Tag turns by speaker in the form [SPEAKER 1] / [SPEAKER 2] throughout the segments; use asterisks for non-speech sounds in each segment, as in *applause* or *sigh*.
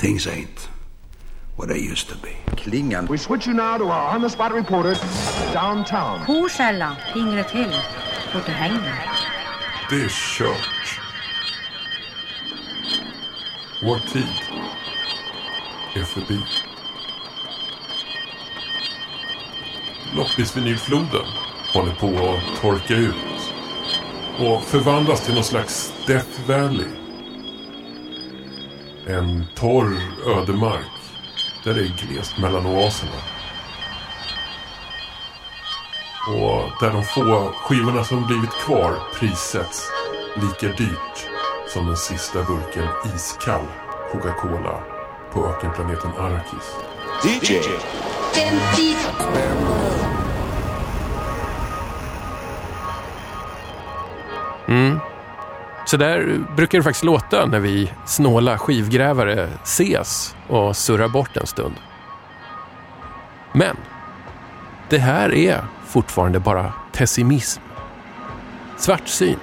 [SPEAKER 1] Things ain't what they used to be.
[SPEAKER 2] Klingan.
[SPEAKER 3] We switch you now to our on-the-spot reporter downtown.
[SPEAKER 4] Går till hängden.
[SPEAKER 5] Det är kört. Vår tid är förbi. Loppisvinylfloden håller på att torka ut och förvandlas till någon slags Death Valley. En torr ödemark där det är glest mellan oaserna. Och där de få skivorna som blivit kvar prissätts lika dyrt som den sista burken iskall Coca-Cola på ökenplaneten Arrakis.
[SPEAKER 2] DJ.
[SPEAKER 6] Så där brukar det faktiskt låta när vi snåla skivgrävare ses och surrar bort en stund. Men det här är fortfarande bara pessimism. Svartsyn.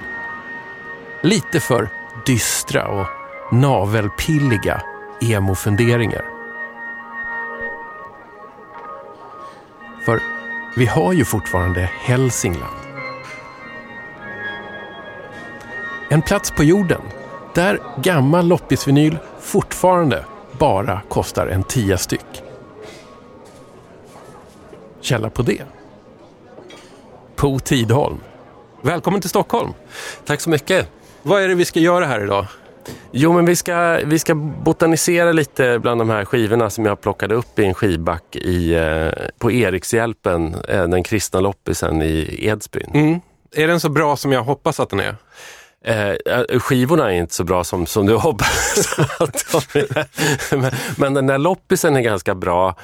[SPEAKER 6] Lite för dystra och navelpilliga emo-funderingar. För vi har ju fortfarande Hälsingland. En plats på jorden där gammal loppisvinyl fortfarande bara kostar en tia styck. Källa på det? Po Tidholm. Välkommen till Stockholm.
[SPEAKER 7] Tack så mycket.
[SPEAKER 6] Vad är det vi ska göra här idag?
[SPEAKER 7] Jo, men vi ska, vi ska botanisera lite bland de här skivorna som jag plockade upp i en skivback i, eh, på Erikshjälpen, eh, den kristna loppisen i Edsbyn.
[SPEAKER 6] Mm. Är den så bra som jag hoppas att den är?
[SPEAKER 7] Eh, skivorna är inte så bra som, som du *laughs* hoppas. Men, men den där loppisen är ganska bra.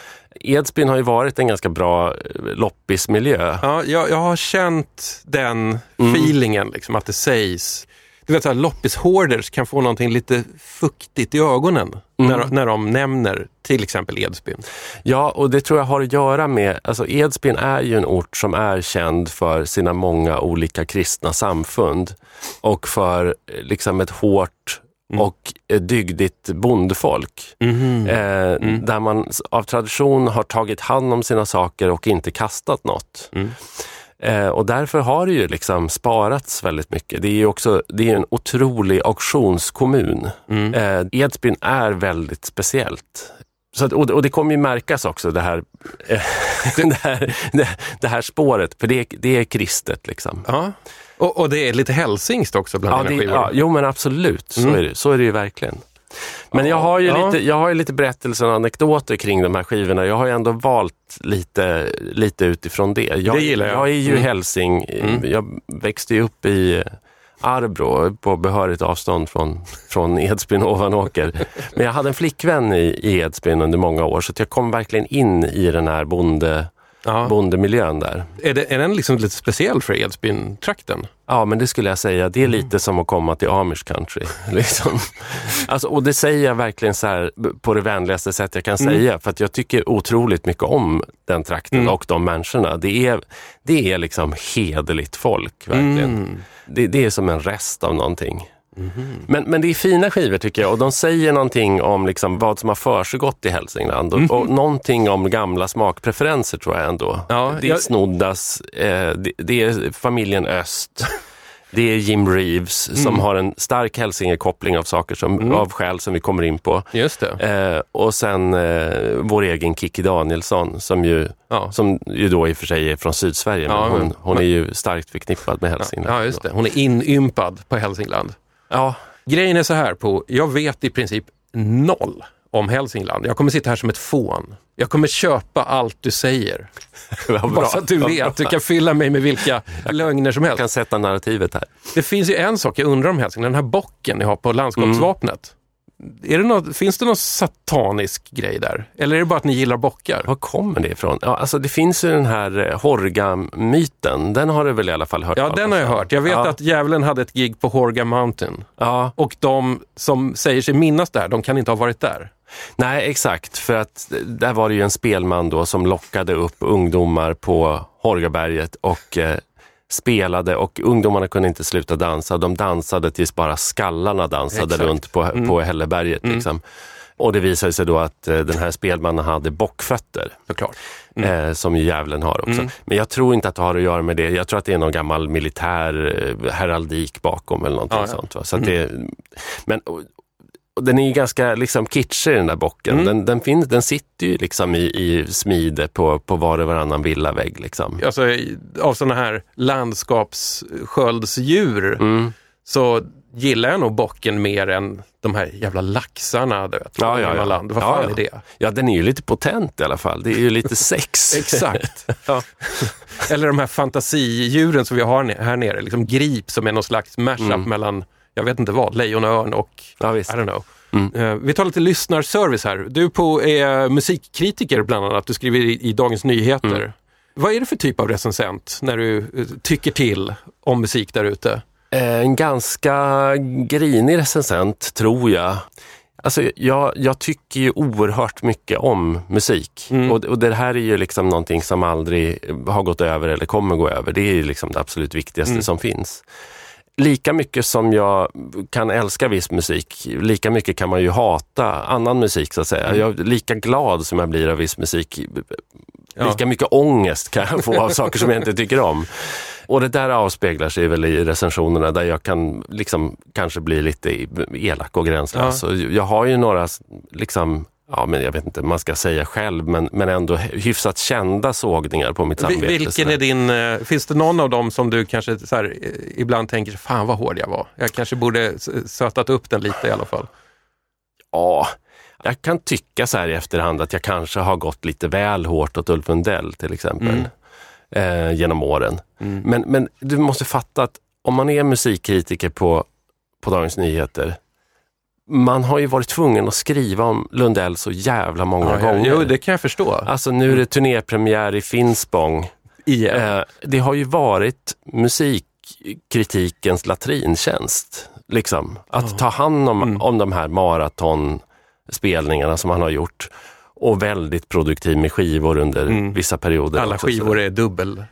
[SPEAKER 7] Edsbyn har ju varit en ganska bra eh, loppismiljö.
[SPEAKER 6] Ja, jag, jag har känt den feelingen, liksom, att det sägs. Du vet, så här, loppis-hoarders kan få någonting lite fuktigt i ögonen när, när de nämner till exempel Edsbyn.
[SPEAKER 7] Ja, och det tror jag har att göra med, alltså Edsbyn är ju en ort som är känd för sina många olika kristna samfund och för eh, liksom ett hårt och eh, dygdigt bondfolk. Eh, Där man av tradition har tagit hand om sina saker och inte kastat något. Eh, och därför har det ju liksom sparats väldigt mycket. Det är ju också det är en otrolig auktionskommun. Eh, Edsbyn är väldigt speciellt. Så att, och, det- och det kommer ju märkas också det här, eh, *laughs* det, här det, det här spåret, för det, är- det är kristet. Liksom.
[SPEAKER 6] Ja. Och, och det är lite hälsingst också bland
[SPEAKER 7] Ja,
[SPEAKER 6] dina skivor.
[SPEAKER 7] ja, jo men absolut, så, är det, så är det ju verkligen. Men jag har ju,
[SPEAKER 6] Ja.
[SPEAKER 7] lite, jag har ju lite berättelser och anekdoter kring de här skivorna. Jag har ju ändå valt lite, lite utifrån det. Jag,
[SPEAKER 6] Det gillar jag.
[SPEAKER 7] Jag är ju
[SPEAKER 6] Mm.
[SPEAKER 7] hälsing. Jag växte ju upp i Arbro på behörigt avstånd från, från *laughs* Edsbyn och Ovanåker. Men jag hade en flickvän i, i Edsbyn under många år så jag kom verkligen in i den här bonde,
[SPEAKER 6] Ja.
[SPEAKER 7] bondemiljön där.
[SPEAKER 6] Är, det, är den liksom lite speciell för Edsbyn-trakten?
[SPEAKER 7] Ja, men det skulle jag säga. Det är lite som att komma till Amish country. *laughs* Liksom. Alltså, och det säger jag verkligen så här på det vänligaste sätt jag kan säga. För att jag tycker otroligt mycket om den trakten och de människorna. Det är, det är liksom hederligt folk, verkligen. Det, det är som en rest av någonting. Men, men det är fina skivor tycker jag och de säger någonting om liksom vad som har försiggått i Hälsingland och, och någonting om gamla smakpreferenser tror jag ändå.
[SPEAKER 6] Ja,
[SPEAKER 7] det är
[SPEAKER 6] jag-
[SPEAKER 7] Snoddas, eh, det, det är familjen Öst, *laughs* det är Jim Reeves som har en stark Hälsingekoppling av saker som, av skäl som vi kommer in på.
[SPEAKER 6] Just det.
[SPEAKER 7] Eh, och sen eh, vår egen Kikki Danielsson som ju,
[SPEAKER 6] Ja.
[SPEAKER 7] som ju då i och för sig är från Sydsverige,
[SPEAKER 6] Ja,
[SPEAKER 7] men hon,
[SPEAKER 6] men-
[SPEAKER 7] hon är ju starkt förknippad med Hälsingland.
[SPEAKER 6] Ja, just det. Hon är inympad på Hälsingland.
[SPEAKER 7] Ja,
[SPEAKER 6] Grejen är så här på, jag vet i princip noll om Hälsingland. Jag kommer sitta här som ett fån. Jag kommer köpa allt du säger. *laughs* Bara så att du vet. Du kan fylla mig med vilka lögner som
[SPEAKER 7] Jag
[SPEAKER 6] helst.
[SPEAKER 7] kan sätta narrativet här.
[SPEAKER 6] Det finns ju en sak jag undrar om Hälsingland. Den här bocken ni har på landskapsvapnet. Är det något, finns det någon satanisk grej där? Eller är det bara att ni gillar bockar?
[SPEAKER 7] Var kommer det ifrån? Ja, alltså det finns ju den här eh, Horga-myten. Den har du väl i alla fall hört
[SPEAKER 6] Ja, den har jag hört. Jag vet
[SPEAKER 7] ja.
[SPEAKER 6] att djävulen hade ett gig på Horga Mountain.
[SPEAKER 7] Ja,
[SPEAKER 6] Och de som säger sig minnas det här, de kan inte ha varit där.
[SPEAKER 7] nej exakt. För att där var det ju en spelman då som lockade upp ungdomar på Horgaberget och eh, spelade och ungdomarna kunde inte sluta dansa. De dansade tills bara skallarna dansade
[SPEAKER 6] Exakt. Mm.
[SPEAKER 7] runt på, på Hälleberget. Liksom. Och det visade sig då att eh, den här spelmannen hade bockfötter.
[SPEAKER 6] Såklart.
[SPEAKER 7] Eh, som ju djävulen har också.
[SPEAKER 6] Mm.
[SPEAKER 7] Men jag tror inte att det har att göra med det. Jag tror att det är någon gammal militär eh, heraldik bakom eller någonting
[SPEAKER 6] Ja, ja.
[SPEAKER 7] sånt. Så att det, men, och den är ju ganska liksom kitschig den där bocken.
[SPEAKER 6] Mm.
[SPEAKER 7] Den, den, finns, den sitter ju liksom i, i smide på, på var och varannan villavägg. Liksom.
[SPEAKER 6] Alltså av sådana här landskapssköldsdjur
[SPEAKER 7] Mm.
[SPEAKER 6] så gillar jag nog bocken mer än de här jävla laxarna. Du vet,
[SPEAKER 7] Ja, ja, ja.
[SPEAKER 6] Land. Vad fan
[SPEAKER 7] ja.
[SPEAKER 6] är det?
[SPEAKER 7] Ja, den är ju lite potent i alla fall. Det är ju lite *laughs* sex.
[SPEAKER 6] Exakt. *laughs* Eller de här fantasidjuren som vi har här nere, liksom grip som är någon slags mashup
[SPEAKER 7] Mm.
[SPEAKER 6] mellan, jag vet inte vad, lejon och
[SPEAKER 7] Ja.
[SPEAKER 6] I don't know.
[SPEAKER 7] Mm.
[SPEAKER 6] Eh, vi tar lite lyssnarservice här. Du på är musikkritiker bland annat, du skriver i, i Dagens Nyheter.
[SPEAKER 7] Mm.
[SPEAKER 6] Vad är det för typ av recensent när du eh, tycker till om musik där ute?
[SPEAKER 7] Eh, En ganska grinig recensent, tror jag. Alltså, jag, jag tycker ju oerhört mycket om musik.
[SPEAKER 6] Mm.
[SPEAKER 7] Och, och det här är ju liksom någonting som aldrig har gått över eller kommer gå över. Det är ju liksom det absolut viktigaste
[SPEAKER 6] Mm.
[SPEAKER 7] som finns. Lika mycket som jag kan älska viss musik, lika mycket kan man ju hata annan musik så att säga.
[SPEAKER 6] Mm.
[SPEAKER 7] Jag är lika glad som jag blir av viss musik,
[SPEAKER 6] Ja.
[SPEAKER 7] lika mycket ångest kan jag få av *laughs* saker som jag inte tycker om. Och det där avspeglar sig väl i recensionerna där jag kan liksom kanske bli lite elak och gränslös.
[SPEAKER 6] Ja.
[SPEAKER 7] Jag har ju några, liksom, ja men jag vet inte, man ska säga själv, men, men ändå hyfsat kända sågningar på mitt samvete.
[SPEAKER 6] Vilken är din, eh, finns det någon av dem som du kanske så här, eh, ibland tänker, fan vad hård jag var. Jag kanske borde sötat upp den lite i alla fall.
[SPEAKER 7] Ja, jag kan tycka så här i efterhand att jag kanske har gått lite väl hårt åt Ulf Lundell till exempel.
[SPEAKER 6] Mm.
[SPEAKER 7] Eh, genom åren. Men, men du måste fatta att om man är musikkritiker på, på Dagens Nyheter, man har ju varit tvungen att skriva om Lundell så jävla många
[SPEAKER 6] Ja,
[SPEAKER 7] gånger.
[SPEAKER 6] jo, det kan jag förstå.
[SPEAKER 7] Alltså nu är det turnépremiär i Finspång.
[SPEAKER 6] Igen.
[SPEAKER 7] Eh, det har ju varit musikkritikens latrintjänst. Liksom. Att ta hand om,
[SPEAKER 6] Mm.
[SPEAKER 7] om de här maratonspelningarna som han har gjort. Och väldigt produktiv med skivor under vissa perioder.
[SPEAKER 6] Mm. Alla skivor är dubbel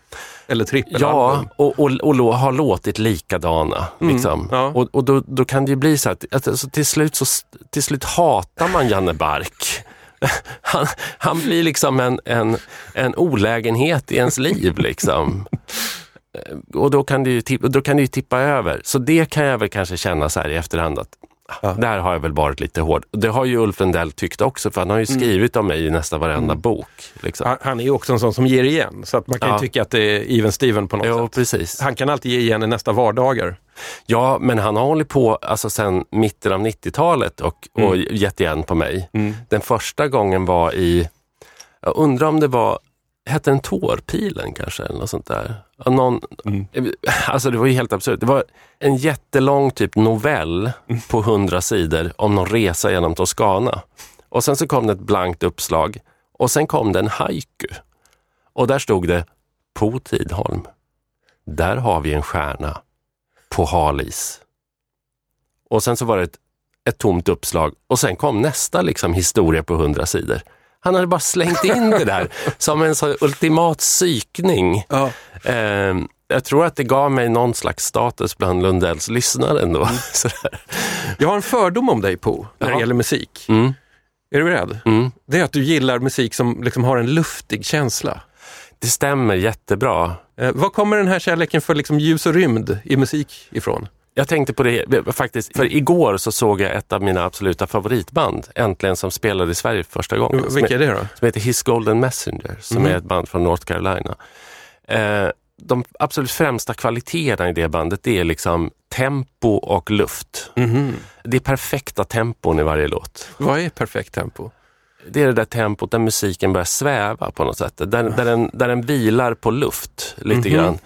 [SPEAKER 6] eller trippel.
[SPEAKER 7] Ja, och, och, och lå- har låtit likadana. Liksom.
[SPEAKER 6] Mm, ja.
[SPEAKER 7] Och, och då, då kan det ju bli så att, alltså, till, slut så, till slut hatar man Janne Bark. *laughs* Han, han blir liksom en, en, en olägenhet i ens liv. Liksom. Eh, Och då kan, det ju, då kan det ju tippa över. Så det kan jag väl kanske känna så här i efterhand att ah, där har jag väl varit lite hård. Det har ju Ulf Lundell tyckt också, för han har ju
[SPEAKER 6] Mm.
[SPEAKER 7] skrivit om mig i nästan varenda bok. Liksom.
[SPEAKER 6] Han, han är ju också en sån som ger igen, så att man kan ju
[SPEAKER 7] Ja.
[SPEAKER 6] tycka att det är even Steven på något
[SPEAKER 7] Jo,
[SPEAKER 6] sätt.
[SPEAKER 7] precis.
[SPEAKER 6] Han kan alltid ge igen i nästa vardagar.
[SPEAKER 7] Ja, men han har hållit på alltså, sen mitten av 90-talet och, och gett igen på mig. Den första gången var i, jag undrar om det var, hette den Tårpilen kanske? Eller något sånt där. Någon, Alltså det var ju helt absurt. Det var en jättelång typ novell på hundra sidor om någon resa genom Toscana. Och sen så kom det ett blankt uppslag och sen kom det en haiku. Och där stod det På Tidholm, där har vi en stjärna på halis. Och sen så var det ett, ett tomt uppslag och sen kom nästa liksom historia på hundra sidor. Han hade bara slängt in det där *laughs* som en så ultimat psykning. Eh, jag tror att det gav mig någon slags status bland Lundells lyssnare ändå. *laughs* Sådär.
[SPEAKER 6] Jag har en fördom om dig Po, när det
[SPEAKER 7] Ja.
[SPEAKER 6] gäller musik.
[SPEAKER 7] Mm.
[SPEAKER 6] Är du beredd?
[SPEAKER 7] Mm.
[SPEAKER 6] Det är att du gillar musik som liksom har en luftig känsla.
[SPEAKER 7] Det stämmer jättebra.
[SPEAKER 6] Eh, var kommer den här kärleken för liksom ljus och rymd i musik ifrån?
[SPEAKER 7] Jag tänkte på det faktiskt, för igår så såg jag ett av mina absoluta favoritband äntligen som spelade i Sverige för första gången. Som
[SPEAKER 6] Vilka är det då?
[SPEAKER 7] som heter His Golden Messenger, som
[SPEAKER 6] Mhm.
[SPEAKER 7] är ett band från North Carolina. Eh, de absolut främsta kvaliteterna i det bandet det är liksom tempo och luft.
[SPEAKER 6] Mhm.
[SPEAKER 7] Det är perfekta tempon i varje låt.
[SPEAKER 6] Vad är perfekt tempo?
[SPEAKER 7] Det är det där tempot där musiken börjar sväva på något sätt. Där, där, den, där den vilar på luft lite
[SPEAKER 6] Mhm.
[SPEAKER 7] grann.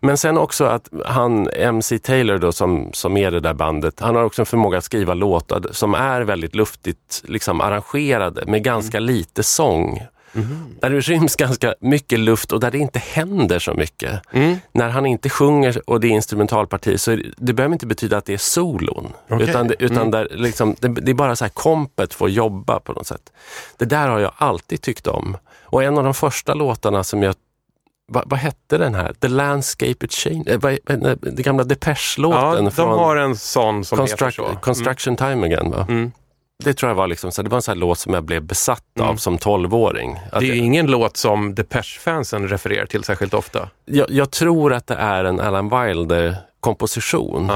[SPEAKER 7] Men sen också att han, MC Taylor då, som, som är det där bandet, han har också en förmåga att skriva låtar som är väldigt luftigt liksom arrangerade med ganska
[SPEAKER 6] Mm.
[SPEAKER 7] lite sång.
[SPEAKER 6] Mhm.
[SPEAKER 7] Där det ryms ganska mycket luft och där det inte händer så mycket.
[SPEAKER 6] Mm.
[SPEAKER 7] När han inte sjunger och det är instrumentalparti så det, det behöver inte betyda att det är solon.
[SPEAKER 6] Okej.
[SPEAKER 7] Utan, utan
[SPEAKER 6] Mm.
[SPEAKER 7] där, liksom, det, det är bara så här kompet får jobba på något sätt. Det där har jag alltid tyckt om. Och en av de första låtarna som jag vad, vad hette den här? The Landscape It Changed? Eh, vad- vad- Den gamla
[SPEAKER 6] Ja,
[SPEAKER 7] Depeche-låten
[SPEAKER 6] de
[SPEAKER 7] från
[SPEAKER 6] har en sån som heter
[SPEAKER 7] Construct,
[SPEAKER 6] så. Mm.
[SPEAKER 7] Construction Time Again. Va?
[SPEAKER 6] Mm.
[SPEAKER 7] det tror jag var liksom, så det var en sån låt som jag blev besatt av
[SPEAKER 6] Mm.
[SPEAKER 7] som tolvåring.
[SPEAKER 6] Det är
[SPEAKER 7] jag,
[SPEAKER 6] ingen låt som Depeche-fansen refererar till särskilt ofta.
[SPEAKER 7] jag, jag tror att det är en Alan Wilder-komposition.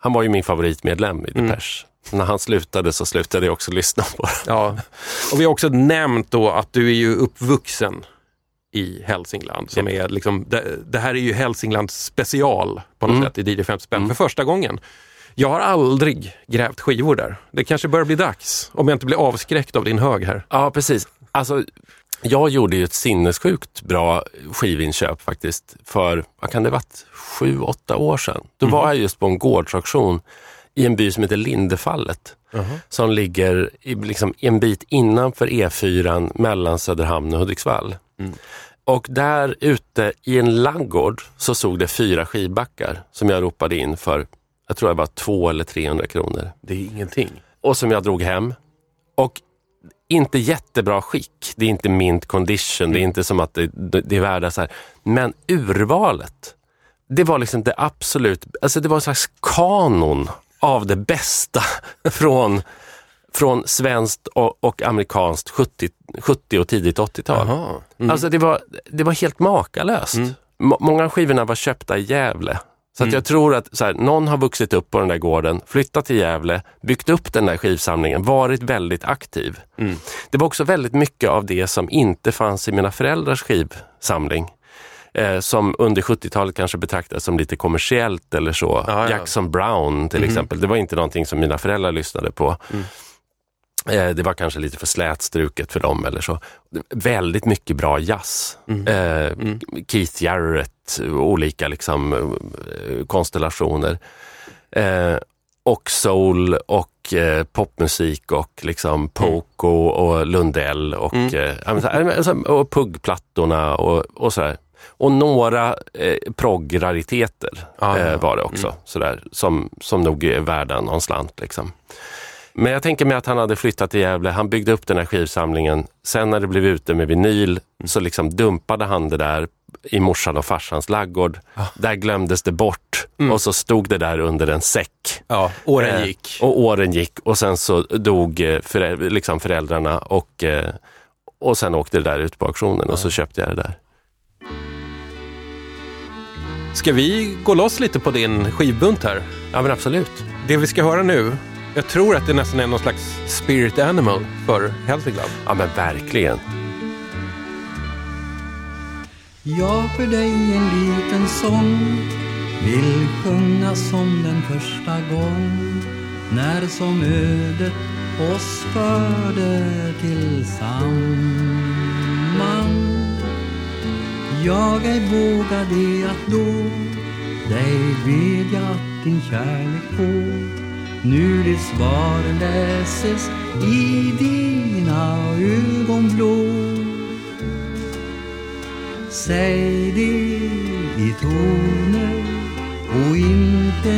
[SPEAKER 7] Han var ju min favoritmedlem i
[SPEAKER 6] Mm.
[SPEAKER 7] Depeche. När han slutade så slutade jag också lyssna på det.
[SPEAKER 6] Ja. Och vi har också nämnt då att du är ju uppvuxen i Hälsingland. Som är liksom, det, det här är ju Hälsinglands special på något
[SPEAKER 7] Mm.
[SPEAKER 6] sätt i DJ 50 spänn för första gången. Jag har aldrig grävt skivor där. Det kanske börjar bli dags, om jag inte blir avskräckt av din hög här.
[SPEAKER 7] Ja, precis. Alltså, jag gjorde ju ett sinnessjukt bra skivinköp faktiskt för, vad kan det varit, sju, åtta år sedan. Då var jag just på en gårdsauktion i en by som heter Lindefallet. Som ligger i, liksom, en bit innanför E4 mellan Söderhamn och Hudiksvall. Och där ute i en laggård så såg det fyra skivbackar som jag ropade in för, jag tror det var två eller 300 kronor
[SPEAKER 6] Det är ingenting.
[SPEAKER 7] och som jag drog hem. Och inte jättebra skick. Det är inte mint condition. Det är inte som att det, det, är värda så här. Men urvalet, det var liksom det absolut, alltså det var en slags kanon av det bästa *laughs* från, från svenskt och, och amerikanskt 70, 70 och tidigt 80-tal.
[SPEAKER 6] Jaha. Mm.
[SPEAKER 7] Alltså det var, det var helt makalöst. Må- Många av skivorna var köpta i Gävle. Så
[SPEAKER 6] Mm.
[SPEAKER 7] jag tror att här, någon har vuxit upp på den där gården, flyttat till Gävle, byggt upp den där skivsamlingen, varit väldigt aktiv.
[SPEAKER 6] Mm.
[SPEAKER 7] Det var också väldigt mycket av det som inte fanns i mina föräldrars skivsamling. Eh, som under 70-talet kanske betraktades som lite kommersiellt eller så.
[SPEAKER 6] Mm. ja.
[SPEAKER 7] Jackson Brown till exempel. Det var inte någonting som mina föräldrar lyssnade på.
[SPEAKER 6] Mm.
[SPEAKER 7] Eh, det var kanske lite för slätstruket för dem eller så. Väldigt mycket bra jazz.
[SPEAKER 6] Mm.
[SPEAKER 7] Eh, Keith Jarrett, olika liksom, eh, konstellationer. Och soul och popmusik och liksom Poco och Lundell och,
[SPEAKER 6] Mm.
[SPEAKER 7] och puggplattorna och, och sådär. Och några eh, progg-rariteter
[SPEAKER 6] Ah, ja.
[SPEAKER 7] eh, var det också, sådär, som, som nog är värda någon slant. Liksom. Men jag tänker mig att han hade flyttat till Gävle, han byggde upp den här skivsamlingen. Sen när det blev ute med vinyl så liksom dumpade han det där i morsan och farsans laggård. Där glömdes det bort och så stod det där under en säck.
[SPEAKER 6] Ja, åren
[SPEAKER 7] Eh,
[SPEAKER 6] gick.
[SPEAKER 7] Och åren gick och sen så dog eh, förä- liksom föräldrarna och, eh, och sen åkte det där ut på auktionen och så köpte jag det där.
[SPEAKER 6] Ska vi gå loss lite på din skivbunt här?
[SPEAKER 7] Ja men absolut.
[SPEAKER 6] Det vi ska höra nu, jag tror att det nästan är någon slags spirit animal för Hälsingland.
[SPEAKER 7] Ja men verkligen.
[SPEAKER 2] Jag för dig en liten sång vill sjunga som den första gång när som ödet oss förde tillsamman. Jag ej vågade att då dig bedja att din kärlek få nu ditt svar läses i dina ögonblå. Säg det i toner och inte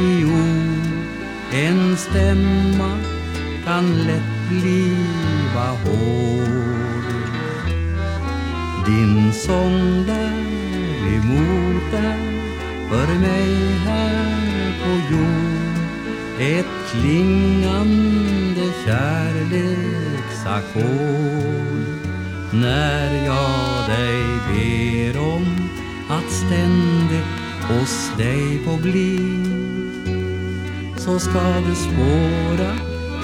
[SPEAKER 2] i ord. En stämma kan lätt bliva hård. Din sång däremot är för mig här på jord ett klingande kärleksackord när jag dig ber om att ständigt hos dig få bli så ska du spåra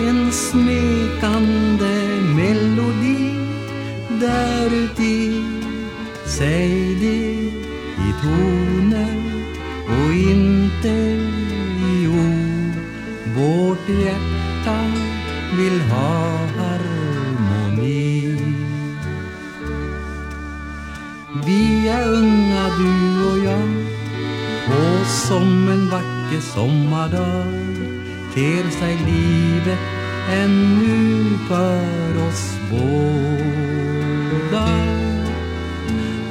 [SPEAKER 2] en smekande melodi. Däruti Säg det i toner och inte i vårt hjärta vill ha harmoni. Vi är unga du och jag och som en vacker sommardag ter sig livet ännu för oss båda.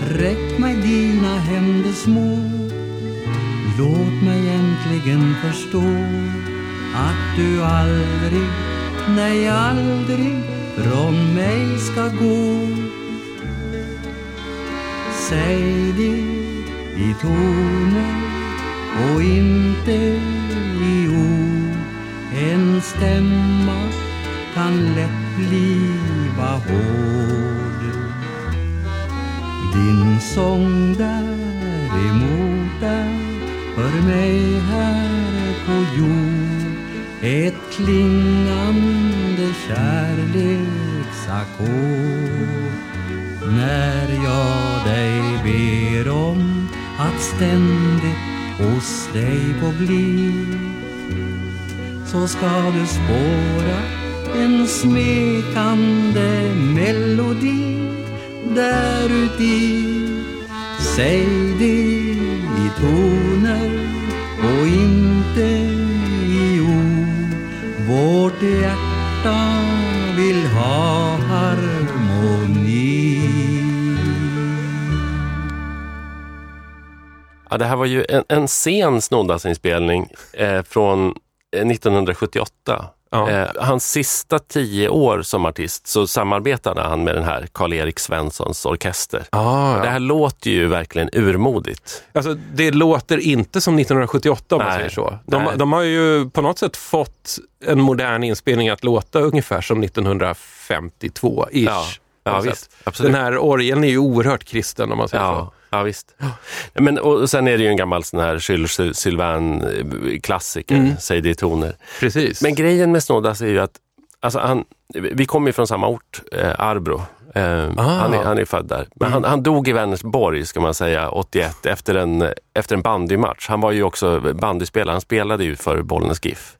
[SPEAKER 2] Räck mig dina händer små Låt mig äntligen förstå att du aldrig, nej aldrig från mig ska gå. Säg det i toner och inte i ord. En stämma kan lätt bliva hård. Din sång däremot är för mig här på jord ett klingande kärleksackord. När jag dig ber om att ständigt hos dig få bli så ska du spåra en smekande melodi däruti. Säg det i toner och inte vårt hjärta vill ha harmoni
[SPEAKER 7] Ja, det här var ju en, en sen Snoddas-inspelning eh, från eh, 1978.
[SPEAKER 6] Ja.
[SPEAKER 7] Eh, hans sista tio år som artist så samarbetade han med den här Karl-Erik Svenssons orkester.
[SPEAKER 6] Ah,
[SPEAKER 7] Det här låter ju verkligen urmodigt.
[SPEAKER 6] Alltså, det låter inte som 1978 om man
[SPEAKER 7] Nej.
[SPEAKER 6] säger så. De, de har ju på något sätt fått en modern inspelning att låta ungefär som 1952-ish.
[SPEAKER 7] Ja, ja visst.
[SPEAKER 6] Den här orgeln är ju oerhört kristen om man säger
[SPEAKER 7] Ja, ja visst. Men, och, sen är det ju en gammal sån här Jules Sylvain-klassiker,
[SPEAKER 6] Mm.
[SPEAKER 7] säg det i toner.
[SPEAKER 6] Precis.
[SPEAKER 7] Men grejen med Snoddas är ju att alltså han, vi kommer ju från samma ort, eh, Arbro.
[SPEAKER 6] Ah.
[SPEAKER 7] han, är, han är född där. Men han, han dog i Vänersborg, ska man säga, 81 efter en, efter en bandymatch. Han var ju också bandyspelare, han spelade ju för Bollnäs GIF.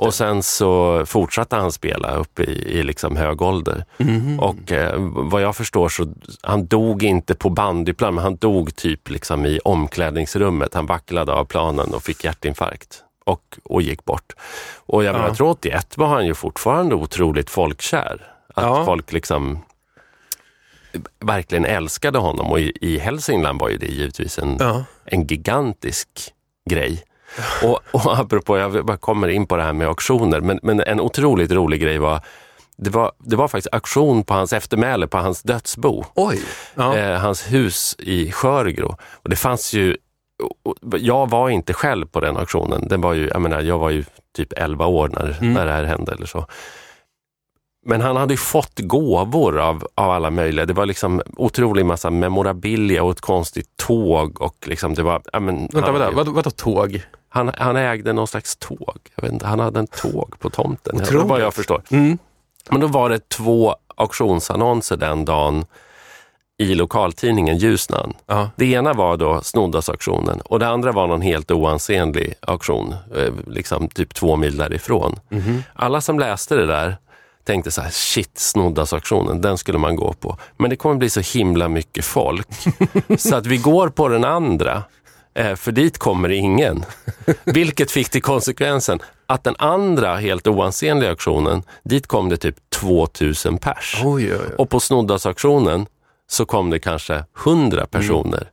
[SPEAKER 7] Och sen så fortsatte han spela upp i, i liksom hög ålder.
[SPEAKER 6] Mhm.
[SPEAKER 7] Och eh, vad jag förstår så han dog inte på bandyplan, men han dog typ liksom i omklädningsrummet. Han vacklade av planen och fick hjärtinfarkt och, och gick bort. Och jag,
[SPEAKER 6] Ja.
[SPEAKER 7] jag tror 81 var han ju fortfarande otroligt folkkär. Att
[SPEAKER 6] Ja.
[SPEAKER 7] folk liksom verkligen älskade honom och i, i Hälsingland var ju det givetvis en,
[SPEAKER 6] Ja.
[SPEAKER 7] en gigantisk grej. Och, och apropå, jag bara kommer in på det här med auktioner, men, men en otroligt rolig grej var det, var, det var faktiskt auktion på hans eftermäle, på hans dödsbo.
[SPEAKER 6] Oj! Ja.
[SPEAKER 7] Eh, hans hus i Sjöregro. Och det fanns ju, jag var inte själv på den auktionen. Den var ju, jag, menar, jag var ju typ 11 år när,
[SPEAKER 6] Mm.
[SPEAKER 7] när det här hände. eller så. Men han hade ju fått gåvor av, av alla möjliga. Det var liksom otrolig massa memorabilia och ett konstigt tåg. Och liksom det var, ja, men,
[SPEAKER 6] Vänta, vänta. Vad, vadå tåg?
[SPEAKER 7] han, han ägde någon slags tåg. Jag vet inte, han hade en tåg på tomten. Det var
[SPEAKER 6] Otroligt.
[SPEAKER 7] vad jag förstår.
[SPEAKER 6] Mm.
[SPEAKER 7] Men då var det två auktionsannonser den dagen i lokaltidningen Ljusnan.
[SPEAKER 6] Ja.
[SPEAKER 7] Det ena var då Snoddas-auktionen och det andra var någon helt oansenlig auktion, eh, liksom typ två mil därifrån.
[SPEAKER 6] Mhm.
[SPEAKER 7] Alla som läste det där tänkte så här, shit, Snoddas-auktionen, den skulle man gå på. Men det kommer bli så himla mycket folk *laughs* så att vi går på den andra, eh, för dit kommer ingen. Vilket fick till konsekvensen att den andra helt oansenliga auktionen, dit kom det typ 2000 pers.
[SPEAKER 6] Oj, oj, oj.
[SPEAKER 7] Och på Snoddas-auktionen så kom det kanske 100 personer.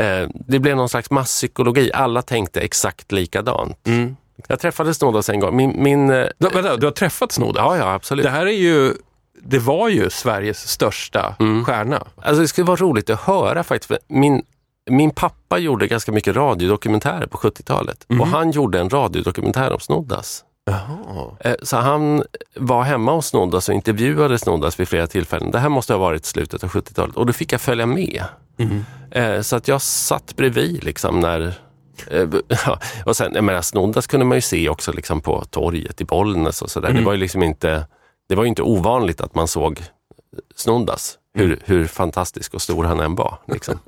[SPEAKER 7] Eh, det blev någon slags masspsykologi. Alla tänkte exakt likadant.
[SPEAKER 6] Mm.
[SPEAKER 7] Jag träffade Snoddas en gång. Min, min, eh,
[SPEAKER 6] Du, vänta, du har träffat Snoddas?
[SPEAKER 7] ja, ja, absolut.
[SPEAKER 6] Det här är ju, det var ju Sveriges största
[SPEAKER 7] Mm.
[SPEAKER 6] stjärna.
[SPEAKER 7] Alltså, det skulle vara roligt att höra faktiskt. Min, min pappa gjorde ganska mycket radiodokumentärer på 70-talet. Och han gjorde en radiodokumentär om Snoddas. Eh, Så han var hemma hos Snoddas och intervjuade Snoddas vid flera tillfällen. Det här måste ha varit slutet av 70-talet och då fick jag följa med. Eh, Så att jag satt bredvid liksom när *laughs* och sen, jag menar, Snoddas kunde man ju se också liksom på torget i Bollnäs och sådär. Det var ju liksom inte, det var inte ovanligt att man såg Snoddas, hur, hur fantastisk och stor han än var. Liksom.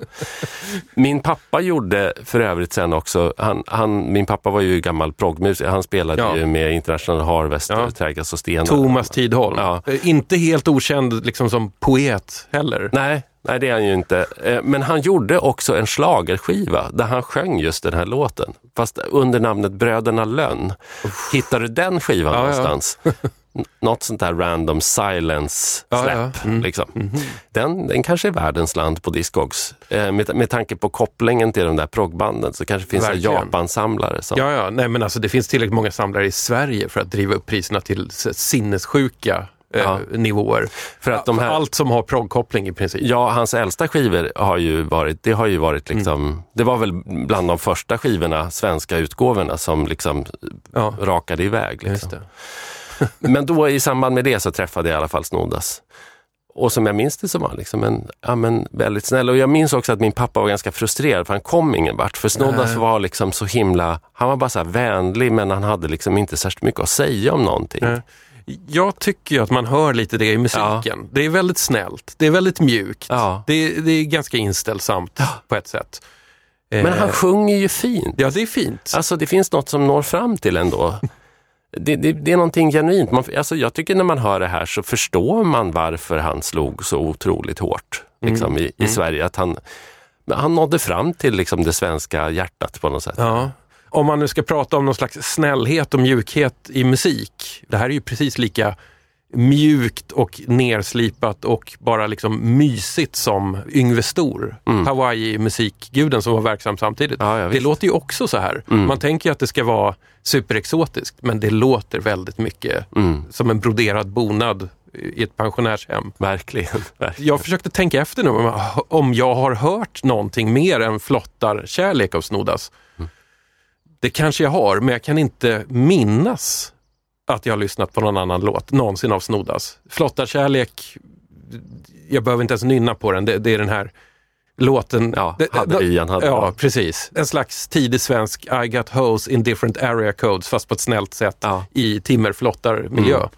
[SPEAKER 7] *laughs* Min pappa gjorde för övrigt sen också, han, han, min pappa var ju gammal proggmusiker, han spelade
[SPEAKER 6] Ja.
[SPEAKER 7] ju med International Harvest,
[SPEAKER 6] Ja.
[SPEAKER 7] Trädgårds och Stenar.
[SPEAKER 6] Thomas Tidholm.
[SPEAKER 7] Ja.
[SPEAKER 6] Eh, Inte helt okänd liksom som poet heller.
[SPEAKER 7] Nej, nej, det är han ju inte. Eh, Men han gjorde också en schlagerskiva där han sjöng just den här låten. Fast under namnet Bröderna Lönn. Hittar du den skivan
[SPEAKER 6] Ja, ja.
[SPEAKER 7] någonstans? *laughs* N- Något sånt där random silence
[SPEAKER 6] Ja,
[SPEAKER 7] släpp.
[SPEAKER 6] ja. Mm.
[SPEAKER 7] Liksom. Den, den kanske är världens land på Discogs. Eh, Med, med tanke på kopplingen till de där proggbanden så kanske det finns en
[SPEAKER 6] Verkligen.
[SPEAKER 7] Japan-samlare. Som,
[SPEAKER 6] Ja, ja. Nej, men alltså, det finns tillräckligt många samlare i Sverige för att driva upp priserna till sinnessjuka
[SPEAKER 7] Ja.
[SPEAKER 6] nivåer.
[SPEAKER 7] För att de här-
[SPEAKER 6] Allt som har proggkoppling i princip.
[SPEAKER 7] Ja, hans äldsta skivor har ju varit, det har ju varit liksom,
[SPEAKER 6] Mm.
[SPEAKER 7] det var väl bland de första skivorna, svenska utgåvorna som liksom
[SPEAKER 6] Ja,
[SPEAKER 7] rakade iväg. Liksom. *laughs* Men då i samband med det så träffade jag i alla fall Snoddas. Och som jag minns det så var han liksom en, ja, men väldigt snäll. Och jag minns också att min pappa var ganska frustrerad för han kom ingen vart. För Snoddas var liksom så himla, han var bara så vänlig men han hade liksom inte särskilt mycket att säga om någonting.
[SPEAKER 6] Nej. Jag tycker att man hör lite det i musiken. Det är väldigt snällt, det är väldigt mjukt,
[SPEAKER 7] Ja.
[SPEAKER 6] det, är, det är ganska inställsamt på ett sätt.
[SPEAKER 7] Men han
[SPEAKER 6] Eh,
[SPEAKER 7] sjunger ju fint.
[SPEAKER 6] Ja, det är fint.
[SPEAKER 7] Alltså det finns något som når fram till ändå. *laughs* Det, det, det är någonting genuint. Man, alltså jag tycker när man hör det här så förstår man varför han slog så otroligt hårt liksom, i, i Sverige. Att han, han nådde fram till liksom, det svenska hjärtat på något sätt.
[SPEAKER 6] Ja. Om man nu ska prata om någon slags snällhet och mjukhet i musik. Det här är ju precis lika mjukt och nerslipat och bara liksom mysigt som Yngve Stor, Hawaii-musikguden som var verksam samtidigt.
[SPEAKER 7] Ja, ja,
[SPEAKER 6] det låter ju också så här. Man tänker ju att det ska vara superexotiskt, men det låter väldigt mycket som en broderad bonad i ett pensionärshem.
[SPEAKER 7] Verkligen. *laughs* verkligen.
[SPEAKER 6] Jag försökte tänka efter nu om- jag har hört någonting mer än flottar kärlek av Snoddas. Det kanske jag har, men jag kan inte minnas att jag har lyssnat på någon annan låt någonsin av Snoddas. Flottar kärlek, jag behöver inte ens nynna på den. Det, det är den här låten.
[SPEAKER 7] Ja,
[SPEAKER 6] det,
[SPEAKER 7] hade vi, han hade
[SPEAKER 6] Ja, precis. En slags tidig svensk I got hose in different area codes fast på ett snällt sätt
[SPEAKER 7] Ja. Mm.
[SPEAKER 6] i timmerflottarmiljö.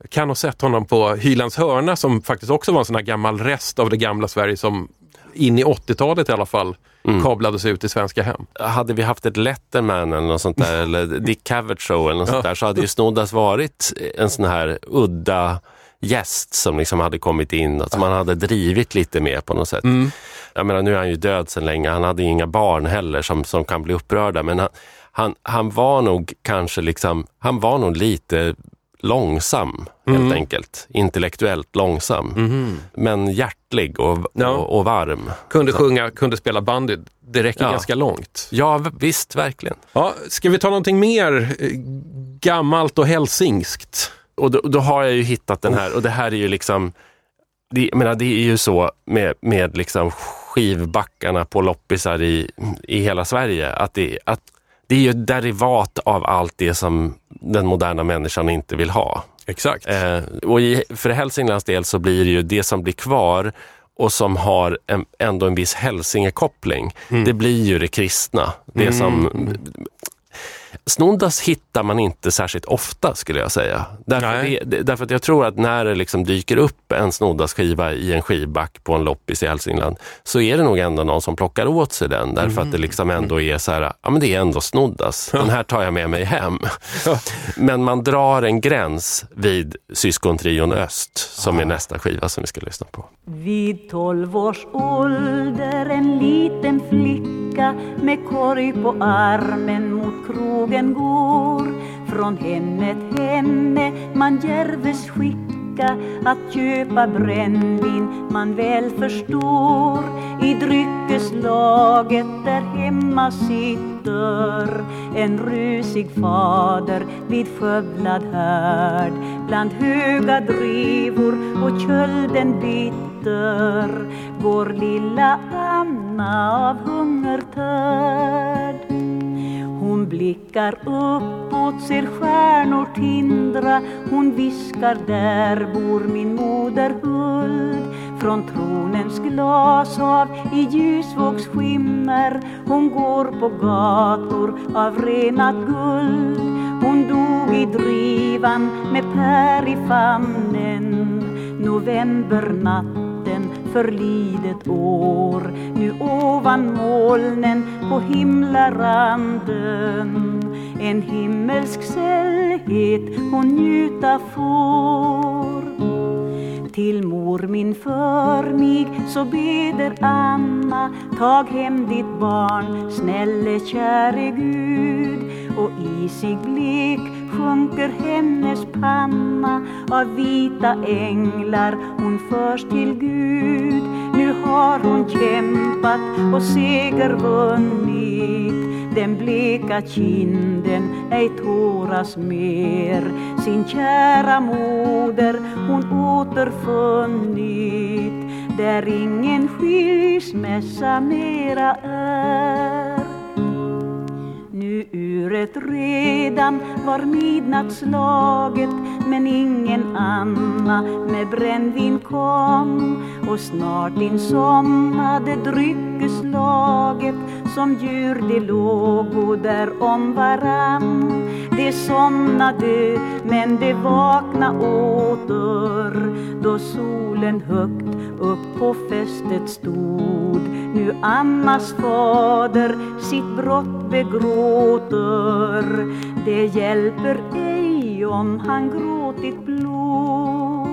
[SPEAKER 6] Jag kan ha sett honom på Hylands hörna som faktiskt också var en sån här gammal rest av det gamla Sverige som in i 80-talet i alla fall
[SPEAKER 7] Mm.
[SPEAKER 6] kablades ut i svenska hem.
[SPEAKER 7] Hade vi haft ett Letterman eller något sånt där, eller Dick Cavett show eller något sånt där, så hade ju Snoddas varit en sån här udda gäst som liksom hade kommit in som man hade drivit lite med på något sätt. Jag menar, nu är han ju död sedan länge. Han hade inga barn heller som, som kan bli upprörda, men han, han, han var nog kanske liksom, han var nog lite långsam helt enkelt. Intellektuellt långsam. Men hjärtlig och,
[SPEAKER 6] Ja.
[SPEAKER 7] och, och varm.
[SPEAKER 6] Kunde sjunga, kunde spela bandy. Det räcker
[SPEAKER 7] Ja.
[SPEAKER 6] ganska långt.
[SPEAKER 7] Ja, visst, verkligen.
[SPEAKER 6] Ja, ska vi ta någonting mer eh, gammalt och hälsingskt?
[SPEAKER 7] Och då, då har jag ju hittat den här och det här är ju liksom, det, jag menar, det är ju så med, med liksom skivbackarna på loppisar i, i hela Sverige, att det, att det är ju ett derivat av allt det som den moderna människan inte vill ha.
[SPEAKER 6] Exakt.
[SPEAKER 7] Eh, och i, för Hälsinglands del så blir det ju det som blir kvar och som har en, ändå en viss hälsingekoppling. Det blir ju det kristna. Det som... Snoddas hittar man inte särskilt ofta skulle jag säga. Därför, det, därför att jag tror att när det liksom dyker upp en Snoddas skiva i en skivback på en loppis i Hälsingland så är det nog ändå någon som plockar åt sig den. Därför att det liksom ändå är så här, ja men det är ändå Snoddas. Den här tar jag med mig hem. Men man drar en gräns vid syskontrion Öst som är nästa skiva som vi ska lyssna på.
[SPEAKER 8] Vid tolv års ålder en liten flicka med korg på armen krogen går. Från hemmet hemme man djärves skicka att köpa brännvin man väl förstår. I dryckeslaget där hemma sitter en rusig fader vid skövlad härd. Bland höga drivor och kölden bitter går lilla Anna av hungertörd hon blickar uppåt, ser stjärnor tindra. Hon viskar, där bor min moder Huld Från tronens glashav i ljusvågs skimmer. Hon går på gator av renat guld. Hon dog i drivan med Per i famnen. Novembernatt förlidet år. Nu ovan molnen på himlaranden. En himmelsk sällhet hon njuta får. Till mor min för mig så beder Anna Tag hem ditt barn, snälle käre Gud. Och isig blek sjunker hennes panna av vita änglar. Hon förs till Gud. Nu har hon kämpat och seger vunnit. Den bleka kinden ej tåras mer. Sin kära moder hon återfunnit. Där ingen skilsmässa mera är nu uret redan var midnattsslaget men ingen Anna med brännvin kom. Och snart insomnade dryckeslaget som djur de lågo där om varann. De somnade men de vakna åter då solen högt upp på fästet stod. Nu Annas fader sitt brott begråter. Det hjälper ej om han gråtit blod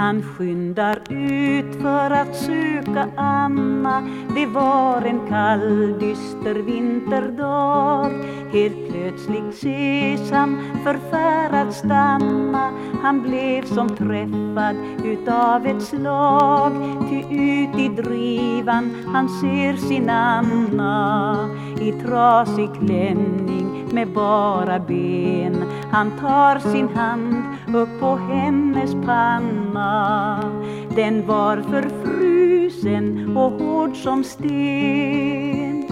[SPEAKER 8] han skyndar ut för att söka Anna. Det var en kall dyster vinterdag. Helt plötsligt ses han förfärad stanna. Han blev som träffad utav ett slag. Ty ut i drivan han ser sin Anna. I trasig klänning med bara ben. Han tar sin hand upp på hennes panna. Den var förfrusen och hård som sten.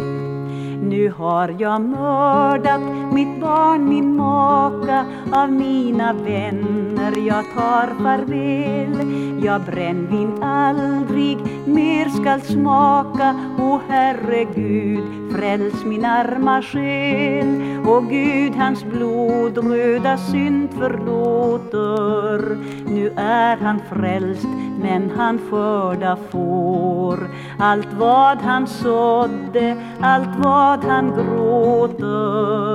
[SPEAKER 8] Nu har jag mördat mitt barn, min maka Av mina vänner. Jag tar farväl Jag brännvin aldrig mer skall smaka. O Herre Gud fräls min arma själ. O Gud, hans blod röda synd förlåter. Nu är han frälst, men han skörda får. Allt vad han sådde, allt vad han gråter.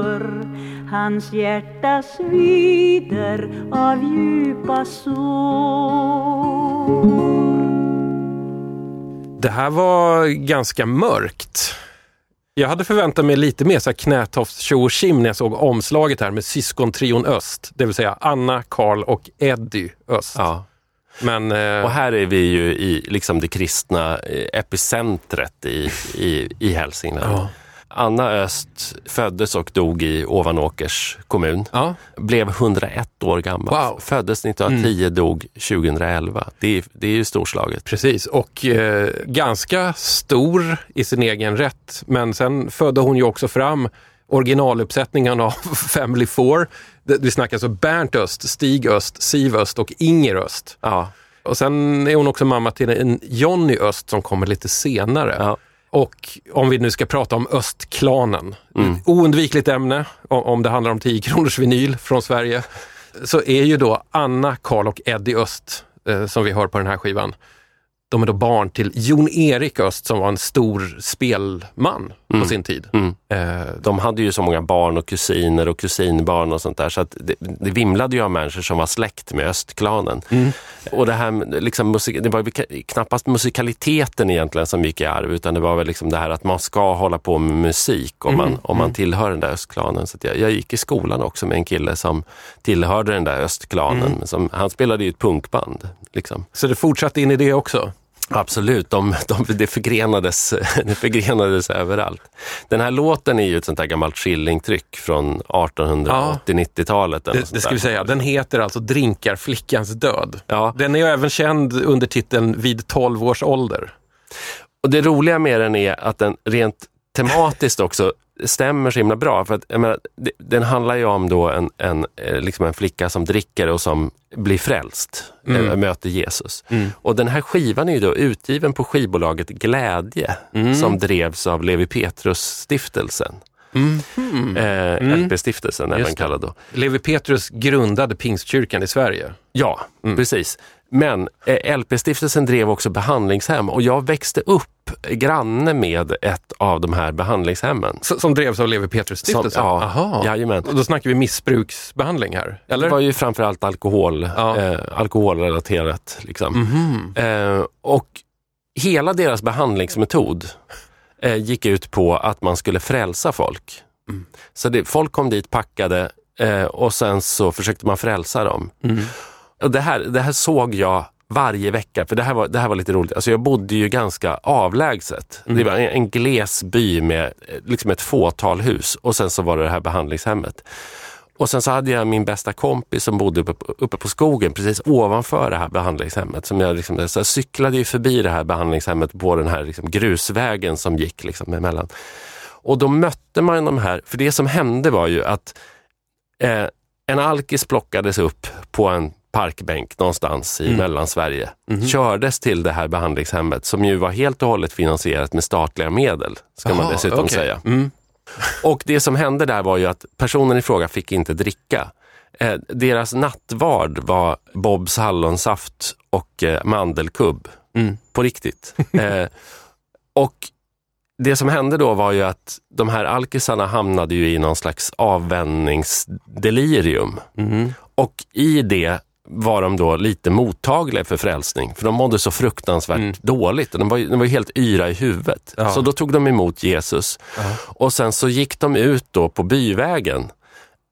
[SPEAKER 8] Hans hjärta svider av djupa sår.
[SPEAKER 6] Det här var ganska mörkt. Jag hade förväntat mig lite mer så knätofs tjo och tjim när jag såg omslaget här med syskontrion Öst, det vill säga Anna, Karl och Eddie Öst.
[SPEAKER 7] Ja.
[SPEAKER 6] Men, eh,
[SPEAKER 7] Och här är vi ju i liksom det kristna eh, epicentret i, i, i Hälsingland.
[SPEAKER 6] Ja.
[SPEAKER 7] Anna Öst föddes och dog i Ovanåkers kommun.
[SPEAKER 6] ja,
[SPEAKER 7] Blev 101 år gammal.
[SPEAKER 6] Wow. Mm.
[SPEAKER 7] Föddes 1910, dog 2011. Det är, det är ju storslaget.
[SPEAKER 6] precis. Och eh, ganska stor i sin egen rätt. Men sen födde hon ju också fram originaluppsättningen av *laughs* Family Four. Vi snackar alltså Bernt Öst, Stig Öst, Siv Öst och Inger Öst.
[SPEAKER 7] Ja.
[SPEAKER 6] Och sen är hon också mamma till en Jonny Öst som kommer lite senare.
[SPEAKER 7] Ja.
[SPEAKER 6] Och om vi nu ska prata om östklanen, oundvikligt ämne om det handlar om 10 kronors vinyl från Sverige, så är ju då Anna, Karl och Eddie Öst, eh, som vi hör på den här skivan, de är då barn till Jon Erik Öst som var en stor spelman på sin tid.
[SPEAKER 7] Mm.
[SPEAKER 6] Eh,
[SPEAKER 7] De hade ju så många barn och kusiner och kusinbarn och sånt där så att det, det vimlade ju av människor som var släkt med östklanen. Och det här liksom musik, det var knappast musikaliteten egentligen som gick i arv utan det var väl liksom det här att man ska hålla på med musik om man, om man tillhör den där östklanen. Så jag, jag gick i skolan också med en kille som tillhörde den där östklanen. Som, han spelade ju ett punkband. Liksom.
[SPEAKER 6] så det fortsatte in i det också.
[SPEAKER 7] Absolut, de, de, det, förgrenades, *laughs* det förgrenades överallt. Den här låten är ju ett sånt där gammalt skillingtryck från 1880-90-talet. eller
[SPEAKER 6] Det, det ska vi säga. Den heter alltså Drinkar flickans död.
[SPEAKER 7] Ja.
[SPEAKER 6] Den är ju även känd under titeln Vid 12 års ålder.
[SPEAKER 7] Och det roliga med den är att den rent tematiskt också stämmer så himla bra. För att, menar, den handlar ju om då en, en, eh, liksom en flicka som dricker och som blir frälst,
[SPEAKER 6] Mm.
[SPEAKER 7] eh, möter Jesus. Och den här skivan är ju då utgiven på skivbolaget Glädje
[SPEAKER 6] Mm.
[SPEAKER 7] som drevs av Levi Petrus-stiftelsen. Eh, LP-stiftelsen är den kallad då.
[SPEAKER 6] Levi Petrus grundade Pingstkyrkan i Sverige.
[SPEAKER 7] Ja, precis. Men eh, LP-stiftelsen drev också behandlingshem och jag växte upp granne med ett av de här behandlingshemmen.
[SPEAKER 6] S- Som drevs av Levi Petrus stiftelsen?
[SPEAKER 7] Som- ja,
[SPEAKER 6] Aha.
[SPEAKER 7] jajamän.
[SPEAKER 6] Och då snackar vi missbruksbehandling här, eller?
[SPEAKER 7] Det var ju framförallt alkohol,
[SPEAKER 6] Ja.
[SPEAKER 7] Eh, alkoholrelaterat. Liksom. Eh, och hela deras behandlingsmetod eh, gick ut på att man skulle frälsa folk.
[SPEAKER 6] Mm.
[SPEAKER 7] Så det, folk kom dit packade eh, och sen så försökte man frälsa dem.
[SPEAKER 6] Mm.
[SPEAKER 7] Och det, här, det här såg jag varje vecka, för det här var, det här var lite roligt. Alltså jag bodde ju ganska avlägset. Det var en, en gles by med eh, liksom ett fåtal hus och sen så var det det här behandlingshemmet. Och sen så hade jag min bästa kompis som bodde uppe, på- uppe på skogen precis ovanför det här behandlingshemmet. Som jag, liksom, så jag cyklade ju förbi det här behandlingshemmet på den här liksom grusvägen som gick liksom emellan. Och då mötte man de här, för det som hände var ju att eh, en alkis plockades upp på en parkbänk någonstans i Mellansverige. Kördes till det här behandlingshemmet som ju var helt och hållet finansierat med statliga medel, ska man
[SPEAKER 6] Jaha,
[SPEAKER 7] dessutom
[SPEAKER 6] okej.
[SPEAKER 7] säga.
[SPEAKER 6] Mm. *laughs*
[SPEAKER 7] Och det som hände där var ju att personen i fråga fick inte dricka. Eh, deras nattvard var Bobs hallonsaft och eh, mandelkubb.
[SPEAKER 6] Mm.
[SPEAKER 7] På riktigt. *laughs* eh, och det som hände då var ju att de här alkisarna hamnade ju i någon slags avvänjningsdelirium.
[SPEAKER 6] Mhm.
[SPEAKER 7] Och i det var de då lite mottagliga för frälsning, för de mådde så fruktansvärt dåligt. Och de, var, de var helt yra i huvudet.
[SPEAKER 6] Ja.
[SPEAKER 7] Så då tog de emot Jesus. Och sen så gick de ut då på byvägen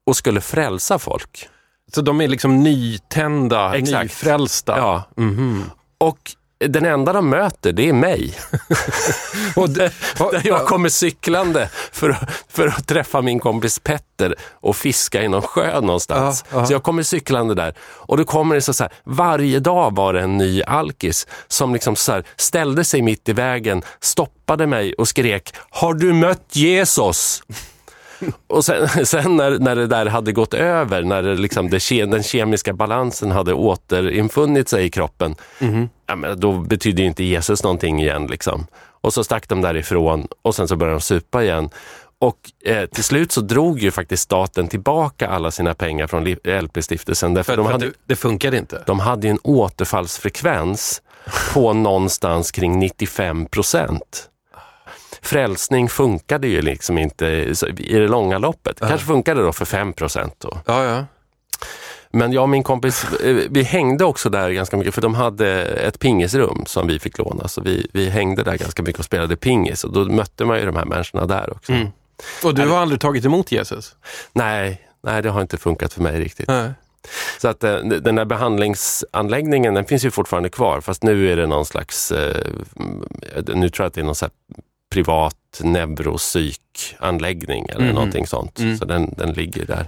[SPEAKER 7] och skulle frälsa folk.
[SPEAKER 6] Så de är liksom nytända,
[SPEAKER 7] Exakt.
[SPEAKER 6] nyfrälsta.
[SPEAKER 7] Ja.
[SPEAKER 6] Mhm.
[SPEAKER 7] Och den enda de möter, det är mig. *laughs*
[SPEAKER 6] Och d-
[SPEAKER 7] Där jag kommer cyklande för, att- för att träffa min kompis Petter och fiska i någon sjö någonstans.
[SPEAKER 6] Ja, ja.
[SPEAKER 7] Så jag kommer cyklande där och då kommer det så, så här, varje dag var det en ny alkis som liksom så här, ställde sig mitt i vägen, stoppade mig och skrek Har du mött Jesus? *laughs* Och sen, sen när, när det där hade gått över, när det liksom det, den kemiska balansen hade återinfunnit sig i kroppen, ja, men då betydde ju inte Jesus någonting igen. Liksom. Och så stack de därifrån och sen så började de supa igen. Och eh, till slut så drog ju faktiskt staten tillbaka alla sina pengar från LP-stiftelsen. Därför
[SPEAKER 6] för,
[SPEAKER 7] de hade,
[SPEAKER 6] det, det funkar inte.
[SPEAKER 7] de hade ju en återfallsfrekvens på någonstans kring 95 procent. Frälsning funkade ju liksom inte i det långa loppet. Kanske funkade då för 5 procent. Då.
[SPEAKER 6] Ja, ja.
[SPEAKER 7] Men jag och min kompis, eh, vi hängde också där ganska mycket för de hade ett pingisrum som vi fick låna. Så vi, vi hängde där ganska mycket och spelade pingis och då mötte man ju de här människorna där också.
[SPEAKER 6] Mm. Och du har aldrig tagit emot Jesus?
[SPEAKER 7] Nej, nej, det har inte funkat för mig riktigt.
[SPEAKER 6] Nej.
[SPEAKER 7] Så att eh, den där behandlingsanläggningen, den finns ju fortfarande kvar fast nu är det någon slags, eh, nu tror jag att det är någon så privat neuropsykanläggning eller
[SPEAKER 6] Mhm.
[SPEAKER 7] någonting sånt.
[SPEAKER 6] Mm.
[SPEAKER 7] Så den, den ligger där.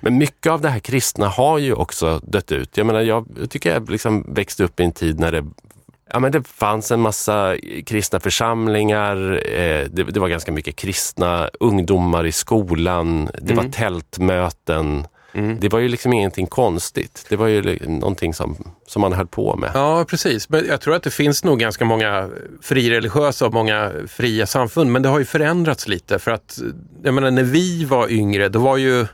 [SPEAKER 7] Men mycket av det här kristna har ju också dött ut. Jag menar, jag tycker jag liksom växte upp i en tid när det Ja, men det fanns en massa kristna församlingar, eh, det, det var ganska mycket kristna ungdomar i skolan, det var tältmöten.
[SPEAKER 6] Mm.
[SPEAKER 7] Det var ju liksom ingenting konstigt. Det var ju någonting som, som man höll på med.
[SPEAKER 6] Ja, precis. Men jag tror att det finns nog ganska många frireligiösa och många fria samfund, men det har ju förändrats lite för att, jag menar när vi var yngre, då var ju,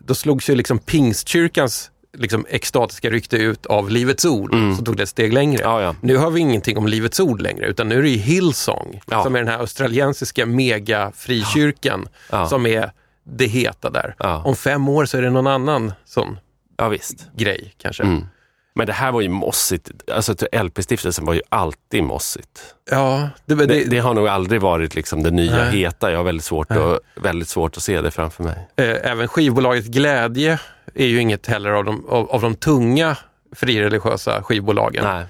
[SPEAKER 6] då slogs ju liksom pingstkyrkans liksom extatiska rykte ut av Livets Ord, så tog det ett steg längre.
[SPEAKER 7] Ja, ja.
[SPEAKER 6] Nu har vi ingenting om Livets Ord längre, utan nu är det ju Hillsong,
[SPEAKER 7] Ja.
[SPEAKER 6] som är den här australiensiska mega-frikyrkan, som är det heta där. Om fem år så är det någon annan sån
[SPEAKER 7] ja visst.
[SPEAKER 6] grej kanske.
[SPEAKER 7] Mm. Men det här var ju mossigt. Alltså LP-stiftelsen var ju alltid mossigt.
[SPEAKER 6] Ja, det, det,
[SPEAKER 7] Det, det har nog aldrig varit liksom det nya
[SPEAKER 6] Nej.
[SPEAKER 7] heta. Jag har väldigt svårt, att, väldigt svårt att se det framför mig.
[SPEAKER 6] Eh, även skivbolaget Glädje är ju inget heller av de, av, av de tunga frireligiösa skivbolagen.
[SPEAKER 7] Nej.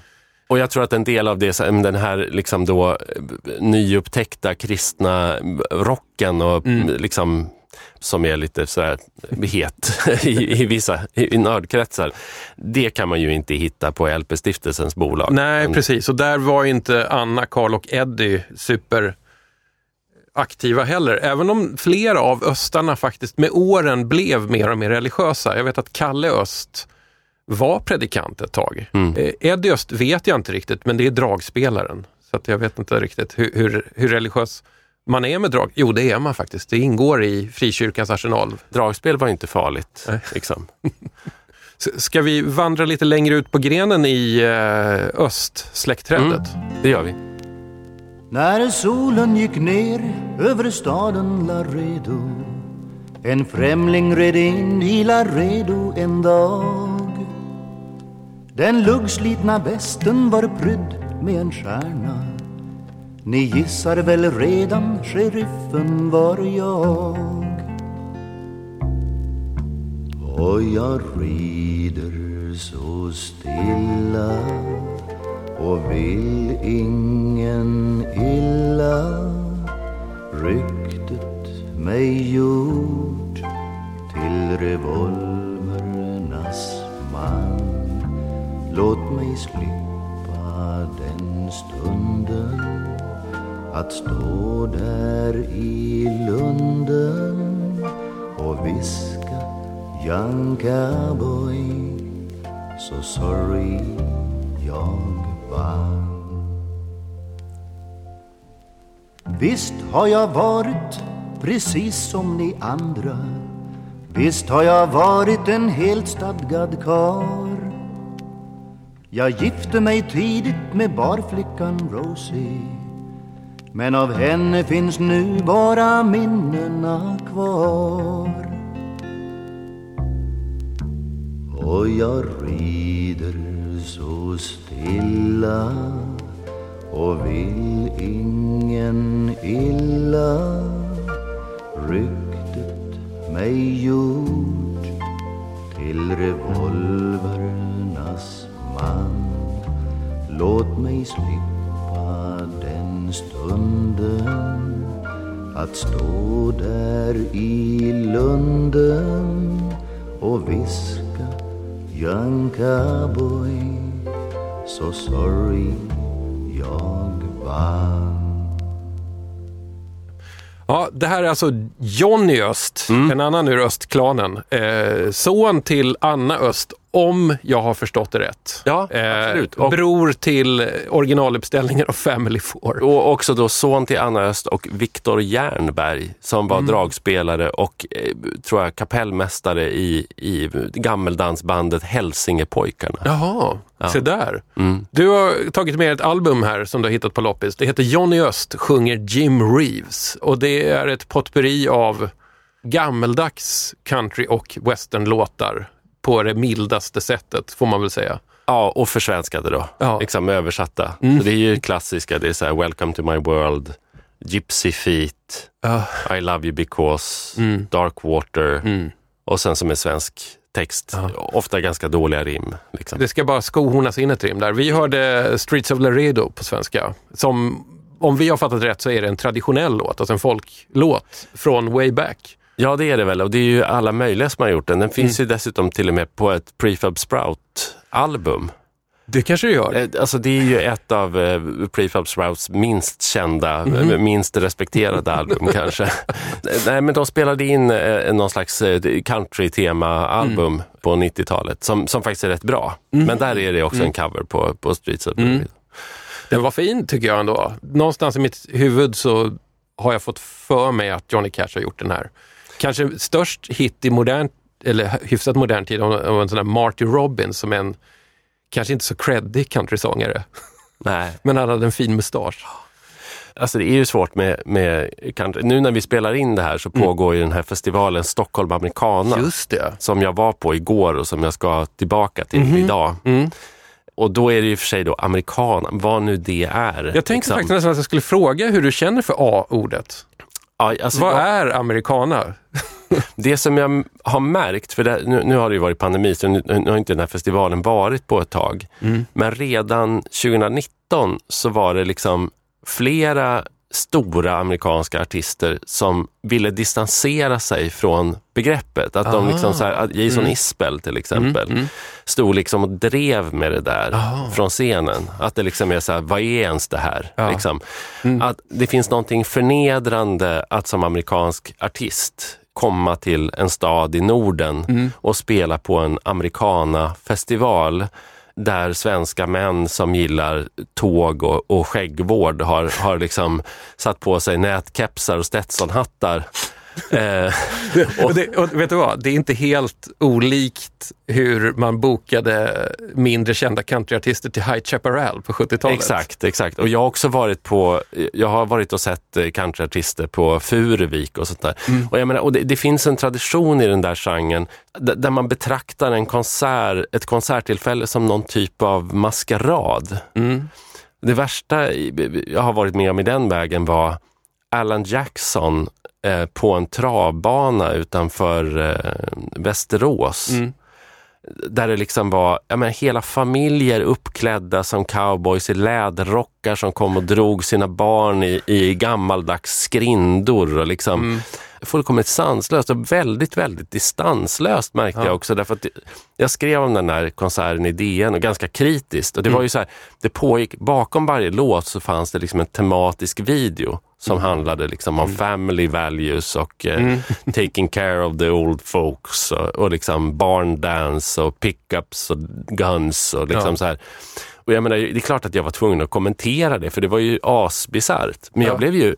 [SPEAKER 7] Och jag tror att en del av det, den här liksom då eh, nyupptäckta kristna rocken och
[SPEAKER 6] Mm.
[SPEAKER 7] liksom som är lite sådär het *laughs* i, i vissa i, nördkretsar. Det kan man ju inte hitta på LP-stiftelsens bolag.
[SPEAKER 6] Nej,
[SPEAKER 7] Men-
[SPEAKER 6] precis. Och där var inte Anna, Karl och Eddie super aktiva heller. Även om flera av östarna faktiskt med åren blev mer och mer religiösa. Jag vet att Kalle Öst var predikant ett tag.
[SPEAKER 7] Mm.
[SPEAKER 6] Eh, Eddie Öst vet jag inte riktigt, men det är dragspelaren. Så att jag vet inte riktigt hur, hur, hur religiös man är med drag. Jo, det är man faktiskt. Det ingår i frikyrkans arsenal.
[SPEAKER 7] Dragspel var inte farligt.
[SPEAKER 6] Nej.
[SPEAKER 7] Liksom. *laughs*
[SPEAKER 6] Ska vi vandra lite längre ut på grenen i eh, östsläktträdet?
[SPEAKER 7] Det gör vi.
[SPEAKER 9] När solen gick ner över staden Laredo En främling red in i Laredo en dag Den luggslitna västen var prydd med en stjärna ni gissar väl redan, sheriffen var jag. Och jag rider så stilla och vill ingen illa. Ryktet mig gjort till revolvernas man. Låt mig slippa den stunden att stå där i lunden och viska Young cowboy, so sorry jag vann Visst har jag varit precis som ni andra. Visst har jag varit en helt stadgad kar. Jag gifte mig tidigt med barflickan Rosie. Men av henne finns nu bara minnena kvar. Och jag rider så stilla och vill ingen illa. Ryktet mig gjort till revolvernas man. Låt mig slippa den stunden att stå där i lunden och viska Young cowboy, so sorry jag vann.
[SPEAKER 6] Ja, det här är alltså Johnny Öst, en annan ur Östklanen. Eh, son till Anna Öst, om jag har förstått det rätt.
[SPEAKER 7] Ja,
[SPEAKER 6] eh,
[SPEAKER 7] absolut. Och-
[SPEAKER 6] Bror till originaluppställningen av Family Four.
[SPEAKER 7] Och också då son till Anna Öst och Viktor Jernberg som var dragspelare och eh, tror jag kapellmästare i, i gammeldansbandet Hälsingepojkarna.
[SPEAKER 6] Jaha, se där. Du har tagit med ett album här som du har hittat på loppis. Det heter Johnny Öst sjunger Jim Reeves och det är ett potpurri av gammeldags country och westernlåtar på det mildaste sättet, får man väl säga.
[SPEAKER 7] Ja, och försvenskade då.
[SPEAKER 6] Ja.
[SPEAKER 7] Liksom översatta. Så det är ju klassiska, det är så här Welcome to my world, Gypsy feet, I love you because, Dark water och sen som en svensk text. Ofta ganska dåliga rim. Liksom.
[SPEAKER 6] Det ska bara skohornas in ett rim där. Vi hörde Streets of Laredo på svenska. Som, om vi har fattat rätt så är det en traditionell låt, alltså en folklåt från way back.
[SPEAKER 7] Ja, det är det väl. Och det är ju alla möjliga som har gjort den. Den finns ju dessutom till och med på ett Prefab Sprout-album.
[SPEAKER 6] Det kanske det gör.
[SPEAKER 7] Eh, Alltså det är ju ett av eh, Prefab Sprouts minst kända, eh, minst respekterade album *laughs* kanske. Nej, men de spelade in eh, någon slags eh, country-tema-album på 90-talet som, som faktiskt är rätt bra. Men där är det också en cover på, på Streets of mm.
[SPEAKER 6] Den var fin tycker jag ändå. Någonstans i mitt huvud så har jag fått för mig att Johnny Cash har gjort den här. Kanske störst hit i modern, eller hyfsat modern tid, av en sån där Marty Robbins som är en, kanske inte så creddig countrysångare,
[SPEAKER 7] Nej. *laughs*
[SPEAKER 6] men han hade en fin mustasch.
[SPEAKER 7] Alltså det är ju svårt med, med country. Nu när vi spelar in det här så pågår ju den här festivalen Stockholm Americana.
[SPEAKER 6] Just det.
[SPEAKER 7] som jag var på igår och som jag ska tillbaka till idag. Och då är det ju för sig då americana, vad nu det är.
[SPEAKER 6] Jag tänkte
[SPEAKER 7] liksom.
[SPEAKER 6] faktiskt nästan att jag skulle fråga hur du känner för A-ordet.
[SPEAKER 7] Ja, alltså
[SPEAKER 6] Vad
[SPEAKER 7] jag,
[SPEAKER 6] är americana? *laughs*
[SPEAKER 7] Det som jag har märkt, för det, nu, nu har det ju varit pandemi så nu, nu har inte den här festivalen varit på ett tag. Men redan 2019 så var det liksom flera stora amerikanska artister som ville distansera sig från begreppet. Att de liksom så här, Jason Isbell till exempel stod liksom och drev med det där från scenen. Att det liksom är så här, vad är ens det här? Liksom. Att det finns någonting förnedrande att som amerikansk artist komma till en stad i Norden och spela på en americana-festival där svenska män som gillar tåg och, och skäggvård har, har liksom satt på sig nätkepsar och Stetsonhattar. Eh, *laughs*
[SPEAKER 6] Och, det, och vet du vad, det är inte helt olikt hur man bokade mindre kända countryartister till High Chaparral på 70-talet.
[SPEAKER 7] Exakt, exakt. Och jag har också varit på, jag har varit och sett eh, countryartister på Furuvik och sånt där. Och, jag menar, och det, det finns en tradition i den där genren där man betraktar en konsert, ett konserttillfälle som någon typ av maskerad. Det värsta jag har varit med om i den vägen var Alan Jackson eh, på en travbana utanför eh, Västerås. där det liksom var jag menar, hela familjer uppklädda som cowboys i läderrockar som kom och drog sina barn i, i gammaldags skrindor. Och liksom,
[SPEAKER 6] Mm.
[SPEAKER 7] Fullkomligt sanslöst och väldigt, väldigt distanslöst märkte
[SPEAKER 6] Ja.
[SPEAKER 7] jag också. Därför att jag skrev om den här konserten i DN och ganska kritiskt. Och det var
[SPEAKER 6] Mm.
[SPEAKER 7] ju så här, det pågick, bakom varje låt så fanns det liksom en tematisk video som handlade liksom om family values och eh,
[SPEAKER 6] Mm. *laughs*
[SPEAKER 7] taking care of the old folks och, och liksom barn dance och pickups och guns och liksom
[SPEAKER 6] Ja.
[SPEAKER 7] så här. Och jag menar, det är klart att jag var tvungen att kommentera det för det var ju asbisarrt. Men jag
[SPEAKER 6] Ja.
[SPEAKER 7] blev ju,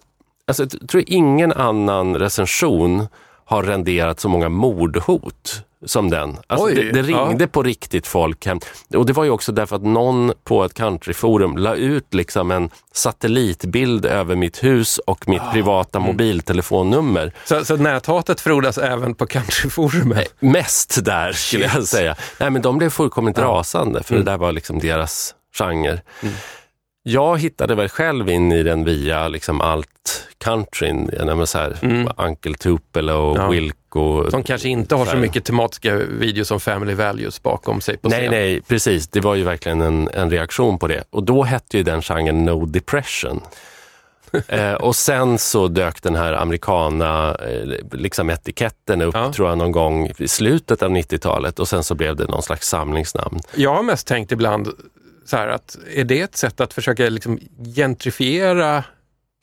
[SPEAKER 7] alltså jag tror ingen annan recension har renderat så många mordhot som den. Alltså
[SPEAKER 6] Oj,
[SPEAKER 7] det, det ringde
[SPEAKER 6] ja.
[SPEAKER 7] på riktigt folk hem. Och det var ju också därför att någon på ett countryforum la ut liksom en satellitbild över mitt hus och mitt privata mobiltelefonnummer.
[SPEAKER 6] Så, så näthatet frodas även på countryforumet?
[SPEAKER 7] Mest där skulle jag
[SPEAKER 6] Shit.
[SPEAKER 7] säga. Nej, men de blev fullkomligt rasande för
[SPEAKER 6] Mm.
[SPEAKER 7] det där var liksom deras genre. Jag hittade väl själv in i den via liksom allt countryn, så här, Uncle Tupelo och
[SPEAKER 6] Mm. Ja.
[SPEAKER 7] Wilco.
[SPEAKER 6] Som kanske inte har så
[SPEAKER 7] här.
[SPEAKER 6] mycket tematiska videos som Family Values bakom sig på
[SPEAKER 7] Nej,
[SPEAKER 6] scen.
[SPEAKER 7] nej, precis. Det var ju verkligen en, en reaktion på det. Och då hette ju den genren No Depression. *laughs* eh, och sen så dök den här amerikana eh, liksom etiketten upp,
[SPEAKER 6] Ja.
[SPEAKER 7] tror jag, någon gång i slutet av 90-talet och sen så blev det någon slags samlingsnamn.
[SPEAKER 6] Jag har mest tänkt ibland så här att är det ett sätt att försöka liksom gentrifiera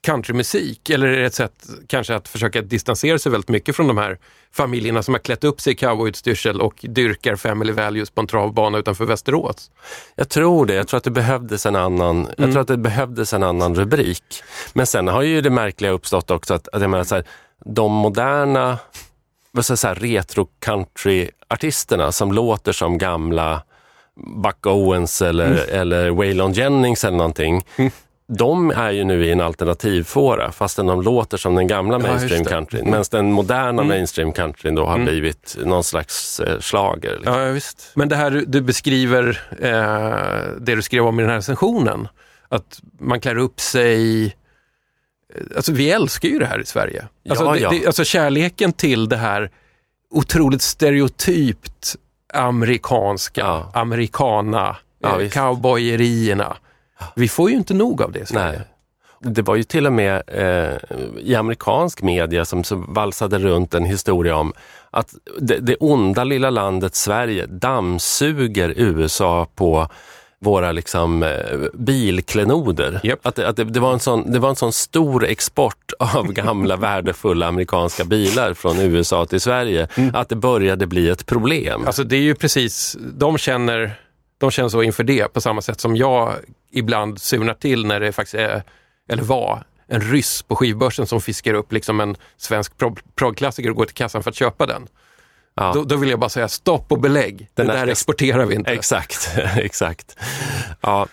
[SPEAKER 6] countrymusik eller är det ett sätt kanske att försöka distansera sig väldigt mycket från de här familjerna som har klätt upp sig i cowboyutstyrsel och dyrkar family values på en travbana utanför Västerås?
[SPEAKER 7] Jag tror det. Jag tror att det behövdes en annan, jag tror att det behövdes en annan rubrik. Men sen har ju det märkliga uppstått också att, att jag menar så här, de moderna retro country-artisterna som låter som gamla Buck Owens eller, eller Waylon Jennings eller någonting. De är ju nu i en alternativfåra fastän de låter som den gamla
[SPEAKER 6] Ja,
[SPEAKER 7] mainstream
[SPEAKER 6] det.
[SPEAKER 7] countryn. Medan den moderna mainstream countryn då har blivit någon slags eh, schlager. Liksom.
[SPEAKER 6] Ja, visst. Men det här du- beskriver, eh, det du skrev om i den här recensionen, att man klär upp sig eh, Alltså vi älskar ju det här i Sverige. Alltså,
[SPEAKER 7] Ja,
[SPEAKER 6] det,
[SPEAKER 7] ja.
[SPEAKER 6] Det, alltså kärleken till det här otroligt stereotypt amerikanska,
[SPEAKER 7] Ja.
[SPEAKER 6] amerikana,
[SPEAKER 7] Ja,
[SPEAKER 6] eh, cowboyerierna. Vi får ju inte nog av det.
[SPEAKER 7] Nej. Det var ju till och med eh, i amerikansk media som så valsade runt en historia om att det, det onda lilla landet Sverige dammsuger USA på våra liksom, eh, bilklenoder.
[SPEAKER 6] Japp.
[SPEAKER 7] Att, att det, det, var en sån, det var en sån stor export *laughs* av gamla värdefulla amerikanska bilar från USA till Sverige att det började bli ett problem.
[SPEAKER 6] Alltså det är ju precis, de känner, de känner så inför det på samma sätt som jag ibland surnar till när det faktiskt är, eller var, en ryss på skivbörsen som fiskar upp liksom en svensk prog- proggklassiker och går till kassan för att köpa den.
[SPEAKER 7] Ja.
[SPEAKER 6] Då, då vill jag bara säga stopp och belägg.
[SPEAKER 7] Den
[SPEAKER 6] det
[SPEAKER 7] där
[SPEAKER 6] exporterar vi inte.
[SPEAKER 7] Exakt, *laughs* exakt. Ja.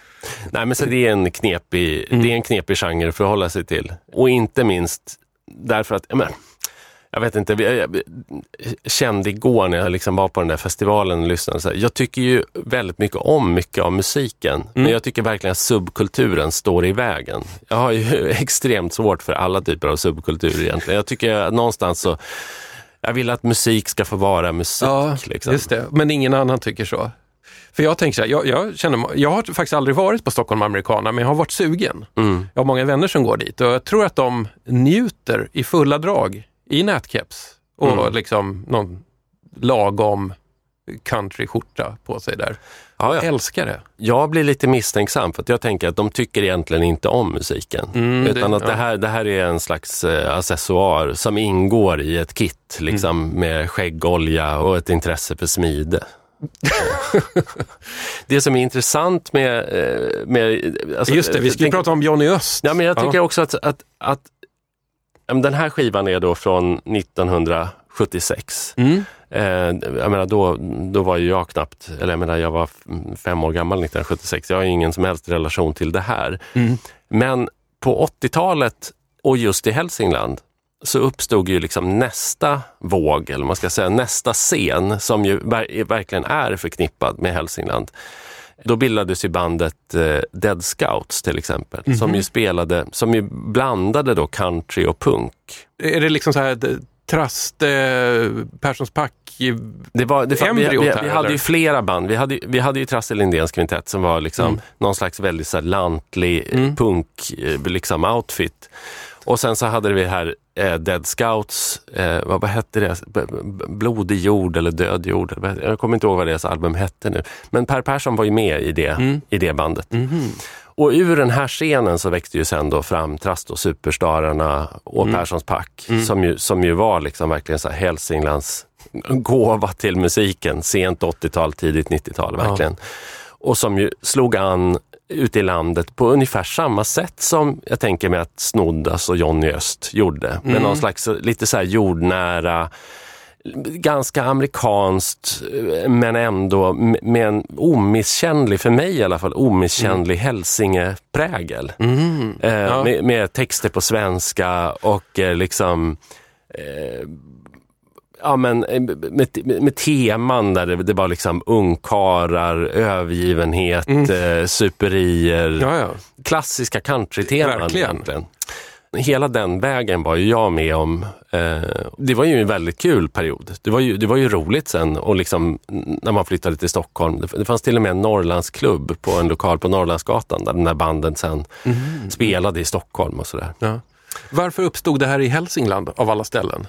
[SPEAKER 7] Nej, men så det är en knepig,
[SPEAKER 6] Mm.
[SPEAKER 7] det är en knepig genre att förhålla sig till. Och inte minst därför att, jag, menar, jag vet inte, jag, jag kände igår när jag liksom var på den där festivalen och lyssnade, så här, jag tycker ju väldigt mycket om mycket av musiken.
[SPEAKER 6] Mm.
[SPEAKER 7] Men jag tycker verkligen att subkulturen står i vägen. Jag har ju *laughs* extremt svårt för alla typer av subkulturer egentligen. Jag tycker någonstans så, jag vill att musik ska få vara musik.
[SPEAKER 6] Ja,
[SPEAKER 7] liksom.
[SPEAKER 6] just det. Men ingen annan tycker så. För jag tänker så här, jag, jag, känner, jag har faktiskt aldrig varit på Stockholm Americana, men jag har varit sugen.
[SPEAKER 7] Mm.
[SPEAKER 6] Jag har många vänner som går dit och jag tror att de njuter i fulla drag i nätkeps och
[SPEAKER 7] Mm.
[SPEAKER 6] liksom någon lagom countryskjorta på sig där.
[SPEAKER 7] Ja,
[SPEAKER 6] Jag
[SPEAKER 7] ja.
[SPEAKER 6] älskar det.
[SPEAKER 7] Jag blir lite misstänksam för att jag tänker att de tycker egentligen inte om musiken.
[SPEAKER 6] Mm,
[SPEAKER 7] utan
[SPEAKER 6] det-
[SPEAKER 7] att det
[SPEAKER 6] ja.
[SPEAKER 7] här, det här är en slags eh, accessoar som ingår i ett kit liksom,
[SPEAKER 6] Mm.
[SPEAKER 7] med skäggolja och ett intresse för smide. *laughs* det som är intressant med... eh, med alltså,
[SPEAKER 6] Just det, vi ju
[SPEAKER 7] tänk-
[SPEAKER 6] prata om Johnny Öst.
[SPEAKER 7] Ja, men jag tycker
[SPEAKER 6] Ja.
[SPEAKER 7] också att, att, att den här skivan är då från 1976.
[SPEAKER 6] Mm.
[SPEAKER 7] Eh, jag menar, då, då var ju jag knappt, eller jag menar, jag var fem år gammal 1976. Jag har ingen som helst relation till det här.
[SPEAKER 6] Mm.
[SPEAKER 7] Men på 80-talet och just i Hälsingland så uppstod ju liksom nästa våg, eller man ska säga nästa scen som ju ver- verkligen är förknippad med Hälsingland. Då bildades ju bandet eh, Dead Scouts till exempel, som ju spelade, som ju blandade då country och punk.
[SPEAKER 6] Är det liksom så här d- Trast, eh, Perssons Pack,
[SPEAKER 7] Det var, det, vi,
[SPEAKER 6] Embryot
[SPEAKER 7] vi,
[SPEAKER 6] här,
[SPEAKER 7] vi hade ju flera band. Vi hade, vi hade ju Trassel Lindéns kvintett som var liksom
[SPEAKER 6] Mm.
[SPEAKER 7] någon slags väldigt så här, lantlig punk eh, liksom outfit. Och sen så hade vi här eh, Dead Scouts, eh, vad, vad hette det? Blodig jord eller Död jord. Jag kommer inte ihåg vad deras album hette nu. Men Per Persson var ju med i det,
[SPEAKER 6] Mm.
[SPEAKER 7] i det bandet.
[SPEAKER 6] Mhm.
[SPEAKER 7] Och ur den här scenen så växte ju sen då fram Trast och Superstararna och
[SPEAKER 6] Mm.
[SPEAKER 7] Perssons Pack som, ju, som ju var liksom verkligen så här Hälsinglands gåva till musiken. Sent 80-tal, tidigt 90-tal verkligen. Och som ju slog an ute i landet på ungefär samma sätt som jag tänker mig att Snoddas och Johnny Öst gjorde. Med någon slags lite så jordnära ganska amerikanskt men ändå med en omisskännlig, för mig i alla fall, omisskännlig Hälsingeprägel. Eh,
[SPEAKER 6] Ja.
[SPEAKER 7] med, med texter på svenska och eh, liksom eh, Ja men eh, med, med, teman där det, det var liksom ungkarlar, övergivenhet, eh, superier
[SPEAKER 6] Ja, ja.
[SPEAKER 7] klassiska countryteman
[SPEAKER 6] Verkligen.
[SPEAKER 7] egentligen. Hela den vägen var ju jag med om. Eh, det var ju en väldigt kul period. Det var ju, det var ju roligt sen och liksom, när man flyttade till Stockholm. Det, fanns till och med en Norrlandsklubb på en lokal på Norrlandsgatan där den där banden sen spelade i Stockholm och sådär.
[SPEAKER 6] Ja. Varför uppstod det här i Hälsingland av alla ställen?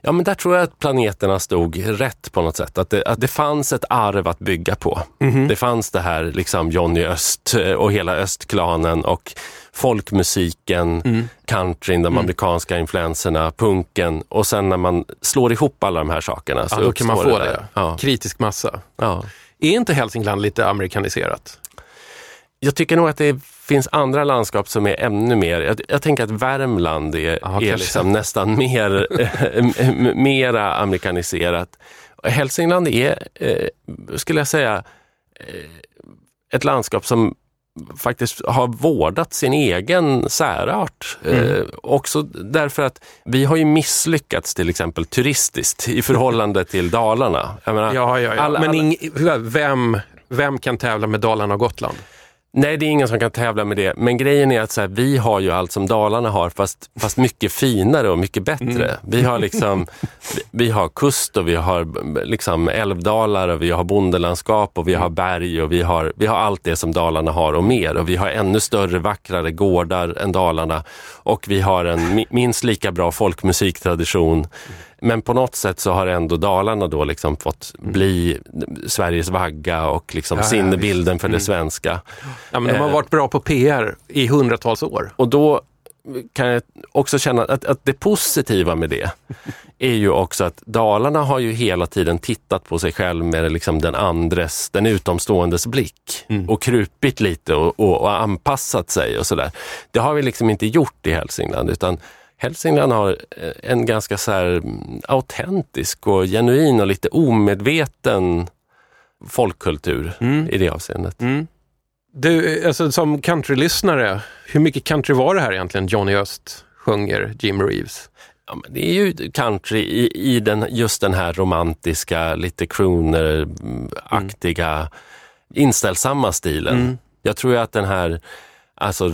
[SPEAKER 7] Ja, men där tror jag att planeterna stod rätt på något sätt. Att det, att det fanns ett arv att bygga på. Det fanns det här liksom Johnny Öst eh, och hela östklanen och folkmusiken, countryn, de amerikanska influenserna, punken och sen när man slår ihop alla de här sakerna så
[SPEAKER 6] Ja, då kan man få
[SPEAKER 7] det.
[SPEAKER 6] det.
[SPEAKER 7] Ja,
[SPEAKER 6] Kritisk massa.
[SPEAKER 7] ja.
[SPEAKER 6] Är inte Hälsingland lite amerikaniserat?
[SPEAKER 7] Jag tycker nog att det finns andra landskap som är ännu mer, jag, jag tänker att Värmland är,
[SPEAKER 6] Ja,
[SPEAKER 7] är liksom nästan *laughs* mer, eh, mera amerikaniserat. Hälsingland är, eh, skulle jag säga, eh, ett landskap som faktiskt har vårdat sin egen särart.
[SPEAKER 6] Mm.
[SPEAKER 7] Eh, också därför att vi har ju misslyckats till exempel turistiskt i förhållande till Dalarna. Menar,
[SPEAKER 6] Ja, ja, ja.
[SPEAKER 7] alla-
[SPEAKER 6] Men
[SPEAKER 7] alla-
[SPEAKER 6] ing- vem, vem kan tävla med Dalarna och Gotland?
[SPEAKER 7] Nej, det är ingen som kan tävla med det. Men grejen är att så här, vi har ju allt som Dalarna har, fast, fast mycket finare och mycket bättre. Vi har liksom, *laughs* vi- har kust och vi har liksom älvdalar och vi har bondelandskap och vi har berg och vi har, vi har allt det som Dalarna har och mer. Och vi har ännu större, vackrare gårdar än Dalarna. Och vi har en mi- minst lika bra folkmusiktradition. Men på något sätt så har ändå Dalarna då liksom fått bli Sveriges vagga och liksom
[SPEAKER 6] Ja,
[SPEAKER 7] sinnebilden för det svenska.
[SPEAKER 6] Ja, men de har
[SPEAKER 7] Eh.
[SPEAKER 6] varit bra på PR i hundratals år.
[SPEAKER 7] Och då kan jag också känna att, att det positiva med det *laughs* är ju också att Dalarna har ju hela tiden tittat på sig själv med liksom den andres, den utomståendes blick och krupit lite och, och, och anpassat sig och sådär. Det har vi liksom inte gjort i Hälsingland utan Hälsingland har eh, en ganska så här mm, autentisk och genuin och lite omedveten folkkultur i det avseendet.
[SPEAKER 6] Du, alltså, som countrylyssnare, hur mycket country var det här egentligen Johnny Öst sjunger Jim Reeves?
[SPEAKER 7] Ja, men det är ju country i, i den, just den här romantiska, lite crooner-aktiga, inställsamma stilen. Jag tror ju att den här alltså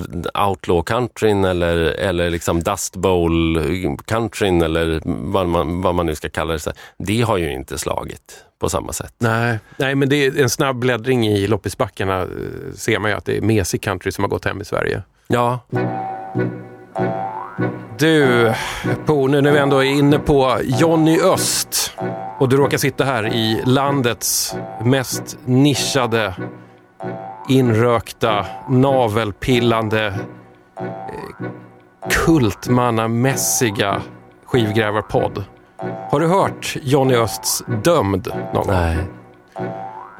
[SPEAKER 7] outlaw countryn eller, eller liksom dust bowl countryn eller vad man, vad man nu ska kalla det. så, Det har ju inte slagit på samma sätt.
[SPEAKER 6] Nej, nej men det är en snabb bläddring i loppisbackarna eh, ser man ju att det är mesig country som har gått hem i Sverige.
[SPEAKER 7] Ja,
[SPEAKER 6] Du, Po, nu när vi ändå är inne på Johnny Öst och du råkar sitta här i landets mest nischade, inrökta, navelpillande, eh, kultmannamässiga skivgrävarpodd. Har du hört Johnny Östs Dömd någon gång?
[SPEAKER 7] nej.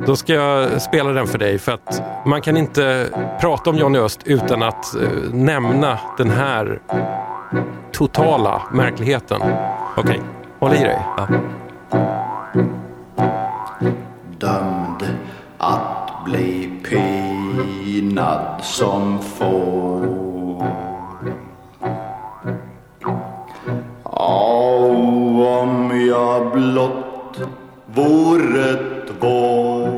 [SPEAKER 6] Då ska jag spela den för dig för att man kan inte prata om Johnny Öst utan att eh, nämna den här totala märkligheten. Okej, håll i dig.
[SPEAKER 9] Dömd att bli tystnad som får. Oh, om jag blott vore två.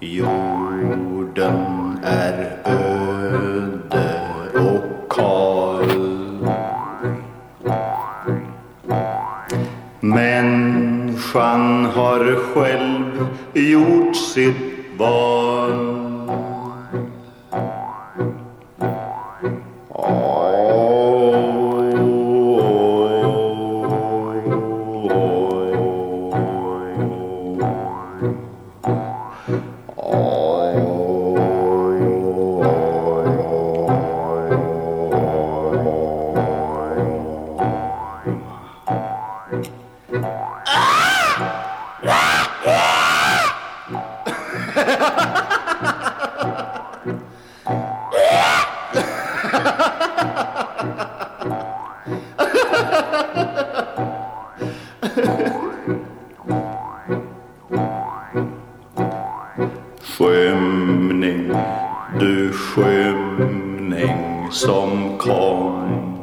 [SPEAKER 9] Jorden är öde och kall.
[SPEAKER 10] Men Människan har själv gjort sitt val. Som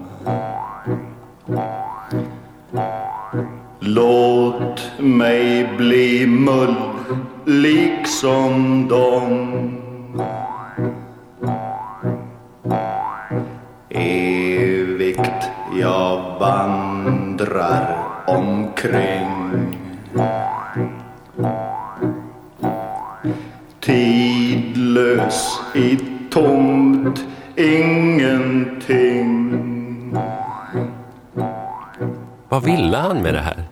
[SPEAKER 10] ingenting
[SPEAKER 7] Vad ville han med det här?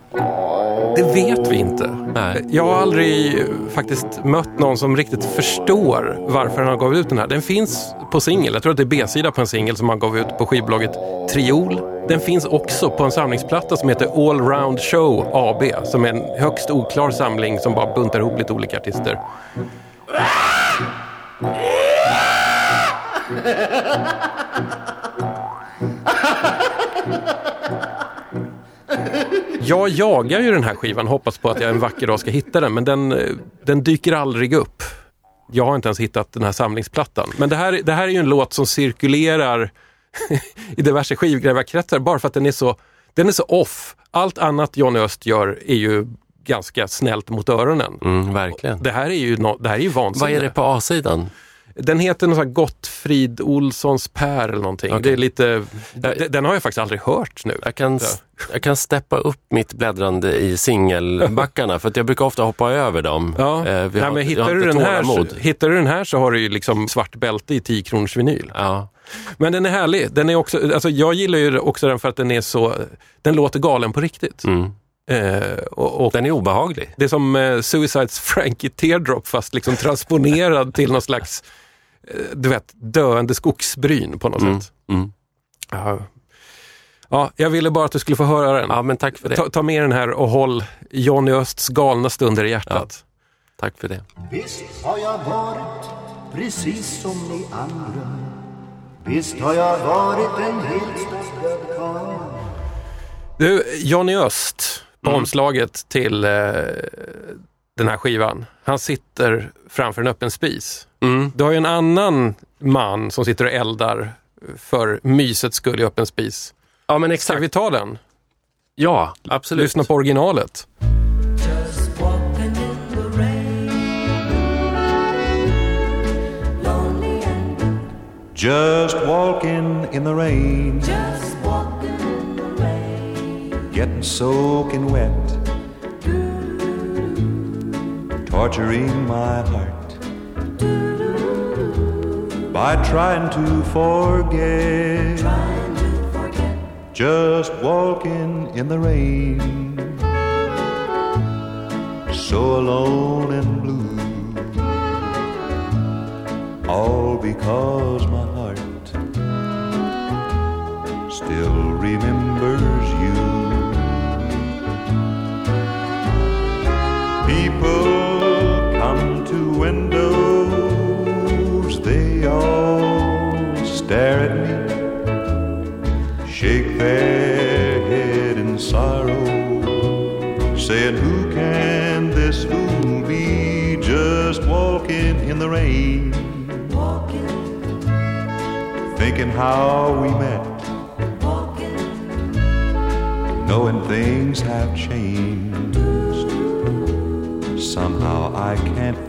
[SPEAKER 6] Det vet vi inte.
[SPEAKER 7] Nej.
[SPEAKER 6] Jag har aldrig faktiskt mött någon som riktigt förstår varför han gav ut den här. Den finns på singel. Jag tror att det är B-sida på en singel som han gav ut på skivbolaget Triol. Den finns också på en samlingsplatta som heter All Round Show AB som är en högst oklar samling som bara buntar ihop lite olika artister. *laughs* Jag jagar ju den här skivan, hoppas på att jag en vacker dag ska hitta den, men den, eh, den dyker aldrig upp. Jag har inte ens hittat den här samlingsplattan. Men det här, det här är ju en låt som cirkulerar *laughs* i diverse skivgrävarkretsar bara för att den är så, den är så off. Allt annat Johnny Öst gör är ju ganska snällt mot öronen.
[SPEAKER 7] Mm, verkligen.
[SPEAKER 6] Det här är ju, no, det här är ju vansinne.
[SPEAKER 7] Vad är det på A-sidan?
[SPEAKER 6] Den heter något sånt Gottfrid Olssons Per eller någonting.
[SPEAKER 7] Okej.
[SPEAKER 6] Det är lite, den, den har jag faktiskt aldrig hört nu.
[SPEAKER 7] Jag kan, jag kan steppa upp mitt bläddrande i singelbackarna för att jag brukar ofta hoppa över dem.
[SPEAKER 6] Ja.
[SPEAKER 7] Eh,
[SPEAKER 6] Nej,
[SPEAKER 7] har-
[SPEAKER 6] men
[SPEAKER 7] jag
[SPEAKER 6] hittar, du den här,
[SPEAKER 7] tålamod.
[SPEAKER 6] hittar du den här så har du ju liksom svart bälte i 10 kronors vinyl.
[SPEAKER 7] Ja.
[SPEAKER 6] Men den är härlig. Den är också, alltså jag gillar ju också den för att den är så, den låter galen på riktigt.
[SPEAKER 7] Mm.
[SPEAKER 6] Eh, och, och
[SPEAKER 7] Den är obehaglig.
[SPEAKER 6] det är som eh, Suicides Frankie Teardrop fast liksom transponerad till någon slags, eh, du vet, döende skogsbryn på något
[SPEAKER 7] Mm.
[SPEAKER 6] sätt.
[SPEAKER 7] Mm.
[SPEAKER 6] Ja. ja, jag ville bara att du skulle få höra den.
[SPEAKER 7] Ja, men tack för det.
[SPEAKER 6] Ta, ta med den här och håll Johnny Östs galna stunder i hjärtat.
[SPEAKER 7] Tack för det.
[SPEAKER 10] Visst har jag varit precis som ni andra Visst har jag varit en helt karl
[SPEAKER 6] Du, Johnny Öst på
[SPEAKER 7] Mm.
[SPEAKER 6] omslaget till eh, den här skivan. Han sitter framför en öppen spis.
[SPEAKER 7] Mm.
[SPEAKER 6] Du har ju en annan man som sitter och eldar för mysets skull i öppen spis.
[SPEAKER 7] Ja, men
[SPEAKER 6] Ska
[SPEAKER 7] exakt.
[SPEAKER 6] vi ta den?
[SPEAKER 7] Ja, absolut.
[SPEAKER 6] Lyssna på originalet.
[SPEAKER 11] Just walking in the rain. Getting soaking wet. Torturing my heart. By trying to forget. Just walking in the rain. So alone and blue. All because my heart still remembers you. Saying, Who can this fool be just walking in the rain? Walking. Thinking how we met, Walking. knowing things have changed. Somehow I can't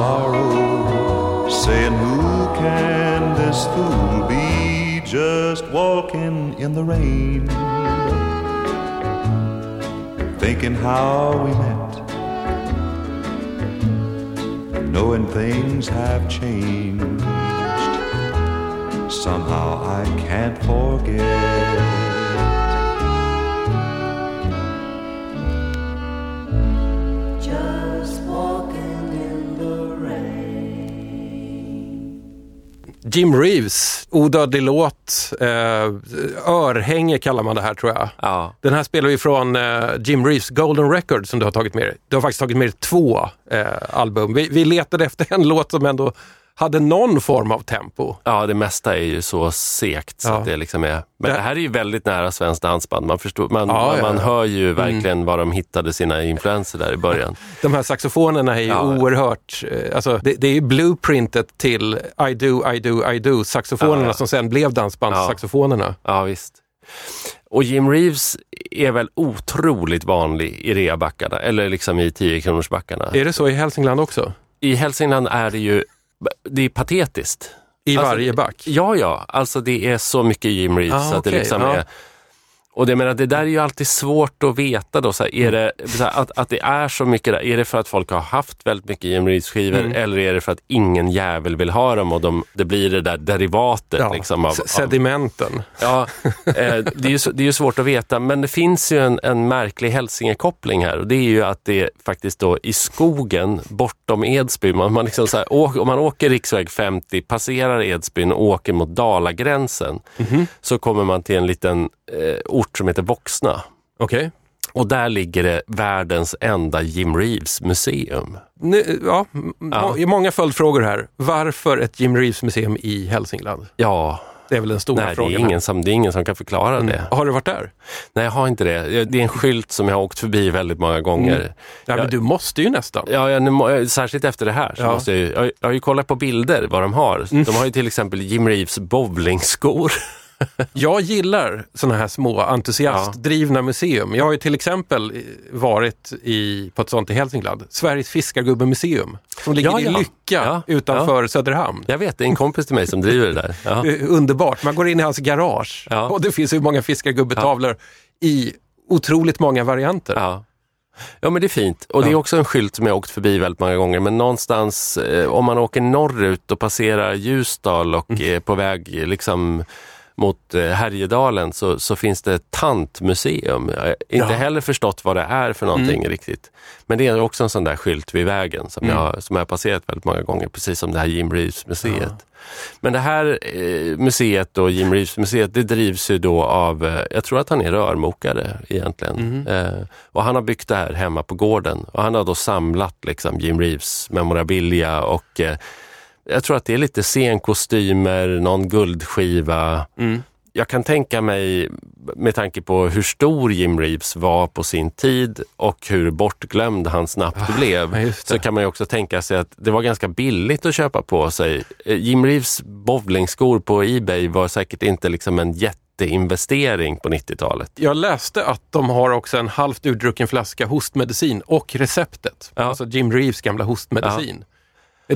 [SPEAKER 11] sorrow, saying, Who can this fool be just walking in the rain? Thinking how we met, knowing things have changed. Somehow I can't forget.
[SPEAKER 6] Jim Reeves, odödlig låt, eh, örhänge kallar man det här tror jag.
[SPEAKER 7] Ja.
[SPEAKER 6] Den här spelar vi från eh, Jim Reeves Golden Record som du har tagit med dig. Du har faktiskt tagit med dig två eh, album. Vi, vi letade efter en *laughs* låt som ändå hade någon form av tempo.
[SPEAKER 7] Ja, det mesta är ju så segt så
[SPEAKER 6] Ja.
[SPEAKER 7] att det liksom är... Men
[SPEAKER 6] Det-
[SPEAKER 7] här är ju väldigt nära svensk dansband. Man, förstår, man,
[SPEAKER 6] Ja,
[SPEAKER 7] man
[SPEAKER 6] ja.
[SPEAKER 7] hör ju verkligen var de hittade sina influenser där i början. *laughs*
[SPEAKER 6] De här saxofonerna är ju
[SPEAKER 7] Ja.
[SPEAKER 6] oerhört, eh, alltså det, det är ju blueprintet till I do, I do, I do saxofonerna som sen blev dansbandssaxofonerna.
[SPEAKER 7] Ja, visst. Och Jim Reeves är väl otroligt vanlig i reabackarna, eller liksom i 10 kronorsbackarna.
[SPEAKER 6] Är det så i Hälsingland också?
[SPEAKER 7] I Hälsingland är det ju det är patetiskt.
[SPEAKER 6] I
[SPEAKER 7] Alltså,
[SPEAKER 6] varje back?
[SPEAKER 7] Ja, ja. Alltså det är så mycket Jim Reeves.
[SPEAKER 6] Ah,
[SPEAKER 7] så att det liksom
[SPEAKER 6] ja.
[SPEAKER 7] är, och det, menar, det där är ju alltid svårt att veta. Då, så här, är det, så här, att, att det är så mycket där. Är det för att folk har haft väldigt mycket Jim Reeves-skivor
[SPEAKER 6] Mm.
[SPEAKER 7] eller är det för att ingen jävel vill ha dem och de, det blir det där derivatet?
[SPEAKER 6] Ja,
[SPEAKER 7] liksom, av,
[SPEAKER 6] s-
[SPEAKER 7] av,
[SPEAKER 6] sedimenten.
[SPEAKER 7] Ja, *laughs* eh, det, är ju, det är ju svårt att veta, men det finns ju en, en märklig Hälsingekoppling här och det är ju att det är faktiskt då i skogen bortom Edsbyn, man, man liksom så här, å- om man åker riksväg 50, passerar Edsbyn och åker mot Dalagränsen, så kommer man till en liten eh, ort som heter Voxna.
[SPEAKER 6] Okej.
[SPEAKER 7] Och där ligger det världens enda Jim Reeves museum.
[SPEAKER 6] Nu, ja,
[SPEAKER 7] Ja.
[SPEAKER 6] må- många följdfrågor här. Varför ett Jim Reeves museum i Hälsingland?
[SPEAKER 7] Ja,
[SPEAKER 6] Det är väl den stora
[SPEAKER 7] nej, det, är
[SPEAKER 6] frågan.
[SPEAKER 7] ingen som, det är ingen som kan förklara det.
[SPEAKER 6] Har du varit där?
[SPEAKER 7] Nej, jag har inte det. Det är en skylt som jag har åkt förbi väldigt många gånger.
[SPEAKER 6] Ja, men
[SPEAKER 7] Jag-
[SPEAKER 6] du måste ju nästan.
[SPEAKER 7] Ja, ja nu, eh, särskilt efter det här. Så
[SPEAKER 6] Ja.
[SPEAKER 7] måste jag, ju- jag, jag har ju kollat på bilder vad de har. De har ju till exempel Jim Reeves bowlingskor. *laughs*
[SPEAKER 6] Jag gillar sådana här små entusiastdrivna museum. Jag har ju till exempel varit i, på ett sånt i Hälsingland, Sveriges fiskargubbemuseum, som ligger
[SPEAKER 7] Ja,
[SPEAKER 6] i
[SPEAKER 7] ja.
[SPEAKER 6] Lycka
[SPEAKER 7] Ja,
[SPEAKER 6] utanför Söderhamn.
[SPEAKER 7] Jag vet, det är en kompis till mig som driver det där. Ja.
[SPEAKER 6] Eh, Underbart, man går in i hans garage
[SPEAKER 7] Ja.
[SPEAKER 6] och det finns hur många fiskargubbetavlor i otroligt många varianter.
[SPEAKER 7] Ja. ja, men det är fint. Och det är
[SPEAKER 6] Ja.
[SPEAKER 7] också en skylt som jag åkt förbi väldigt många gånger. Men någonstans, eh, om man åker norrut och passerar Ljusdal och
[SPEAKER 6] Mm.
[SPEAKER 7] är på väg liksom mot eh, Härjedalen så, så finns det ett tantmuseum. Jag har inte
[SPEAKER 6] Ja. Mm.
[SPEAKER 7] heller förstått vad det är för någonting riktigt. Men det är också en sån där skylt vid vägen som, jag, som jag har passerat väldigt många gånger, precis som det här Jim Reeves-museet. Men det här eh, museet, då, Jim Reeves-museet, det drivs ju då av, eh, jag tror att han är rörmokare egentligen. Eh, och han har byggt det här hemma på gården och han har då samlat liksom, Jim Reeves memorabilia och eh, jag tror att det är lite scenkostymer, någon guldskiva. Jag kan tänka mig, med tanke på hur stor Jim Reeves var på sin tid och hur bortglömd han snabbt blev,
[SPEAKER 6] ja, just det.
[SPEAKER 7] så kan man ju också tänka sig att det var ganska billigt att köpa på sig. Eh, Jim Reeves bowlingskor på Ebay var säkert inte liksom en jätteinvestering på 90-talet.
[SPEAKER 6] Jag läste att de har också en halvt urdrucken flaska hostmedicin och receptet.
[SPEAKER 7] Ja.
[SPEAKER 6] Alltså Jim Reeves gamla hostmedicin.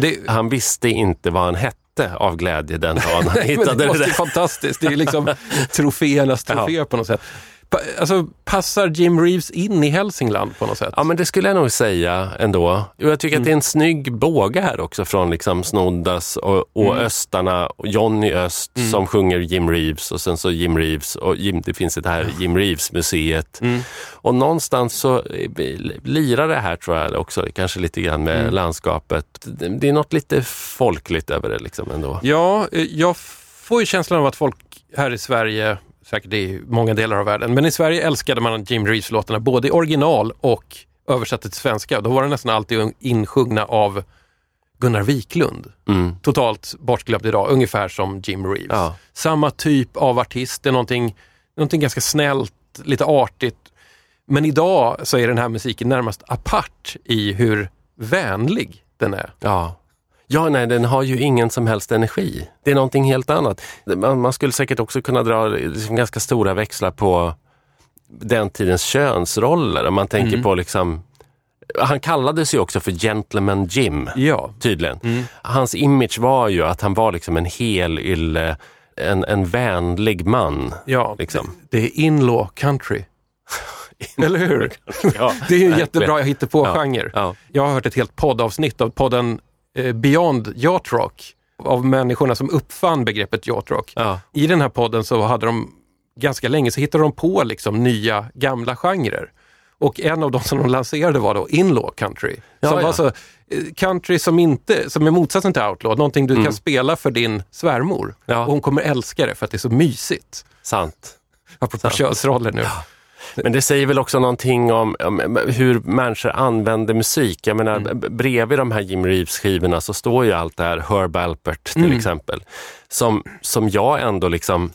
[SPEAKER 6] Det,
[SPEAKER 7] Han visste inte vad han hette av glädje den dagen *laughs* han hittade
[SPEAKER 6] det
[SPEAKER 7] det där.
[SPEAKER 6] ju fantastiskt. Det är liksom *laughs* troféernas trofé på något sätt. Alltså, passar Jim Reeves in i Hälsingland på något sätt?
[SPEAKER 7] Ja, men det skulle jag nog säga ändå. Jag tycker att det är
[SPEAKER 6] Mm.
[SPEAKER 7] en snygg båge här också från liksom Snoddas och, och
[SPEAKER 6] Mm.
[SPEAKER 7] Östarna och Johnny Öst som sjunger Jim Reeves och sen så Jim Reeves och Jim, det finns det här Jim Reeves-museet.
[SPEAKER 6] Mm.
[SPEAKER 7] Och någonstans så eh, lirar det här tror jag också, kanske lite grann med
[SPEAKER 6] Mm.
[SPEAKER 7] landskapet. Det, det är något lite folkligt över det liksom ändå.
[SPEAKER 6] Ja, eh, jag får ju känslan av att folk här i Sverige, säkert i många delar av världen, men i Sverige älskade man Jim Reeves-låtarna både i original och översatte till svenska. Då var det nästan alltid insjungna av Gunnar Wiklund.
[SPEAKER 7] Mm.
[SPEAKER 6] Totalt bortglömd idag, ungefär som Jim Reeves.
[SPEAKER 7] Ja.
[SPEAKER 6] Samma typ av artist, det är någonting, någonting ganska snällt, lite artigt. Men idag så är den här musiken närmast apart i hur vänlig den är.
[SPEAKER 7] Ja. Ja, nej, den har ju ingen som helst energi. Det är någonting helt annat. Man, man skulle säkert också kunna dra liksom ganska stora växlar på den tidens könsroller. Om man tänker
[SPEAKER 6] Mm.
[SPEAKER 7] på liksom han kallades ju också för Gentleman Jim,
[SPEAKER 6] Ja.
[SPEAKER 7] tydligen.
[SPEAKER 6] Mm.
[SPEAKER 7] Hans image var ju att han var liksom en helylle, en, en vänlig man.
[SPEAKER 6] Ja,
[SPEAKER 7] Liksom.
[SPEAKER 6] det är in-law country. *laughs* Eller hur?
[SPEAKER 7] Ja,
[SPEAKER 6] Det är ju en jättebra
[SPEAKER 7] Ja,
[SPEAKER 6] genre.
[SPEAKER 7] ja.
[SPEAKER 6] Jag har hört ett helt poddavsnitt av podden Beyond Yacht Rock av människorna som uppfann begreppet yacht rock.
[SPEAKER 7] Ja.
[SPEAKER 6] I den här podden så hade de ganska länge så hittade de på liksom nya gamla genrer. Och en av de som de lanserade var då in-law country.
[SPEAKER 7] Ja,
[SPEAKER 6] som
[SPEAKER 7] ja.
[SPEAKER 6] var så, eh, country som, inte, som är motsatsen till outlaw, någonting du
[SPEAKER 7] Mm.
[SPEAKER 6] kan spela för din svärmor.
[SPEAKER 7] Ja.
[SPEAKER 6] Och hon kommer älska det för att det är så mysigt.
[SPEAKER 7] Sant.
[SPEAKER 6] Apropå
[SPEAKER 7] Sant.
[SPEAKER 6] könsroller nu.
[SPEAKER 7] Men det säger väl också någonting om, om hur människor använder musik. Jag menar,
[SPEAKER 6] Mm.
[SPEAKER 7] bredvid de här Jim Reeves-skivorna så står ju allt det här, Herb Alpert till
[SPEAKER 6] Mm.
[SPEAKER 7] exempel, som, som jag ändå liksom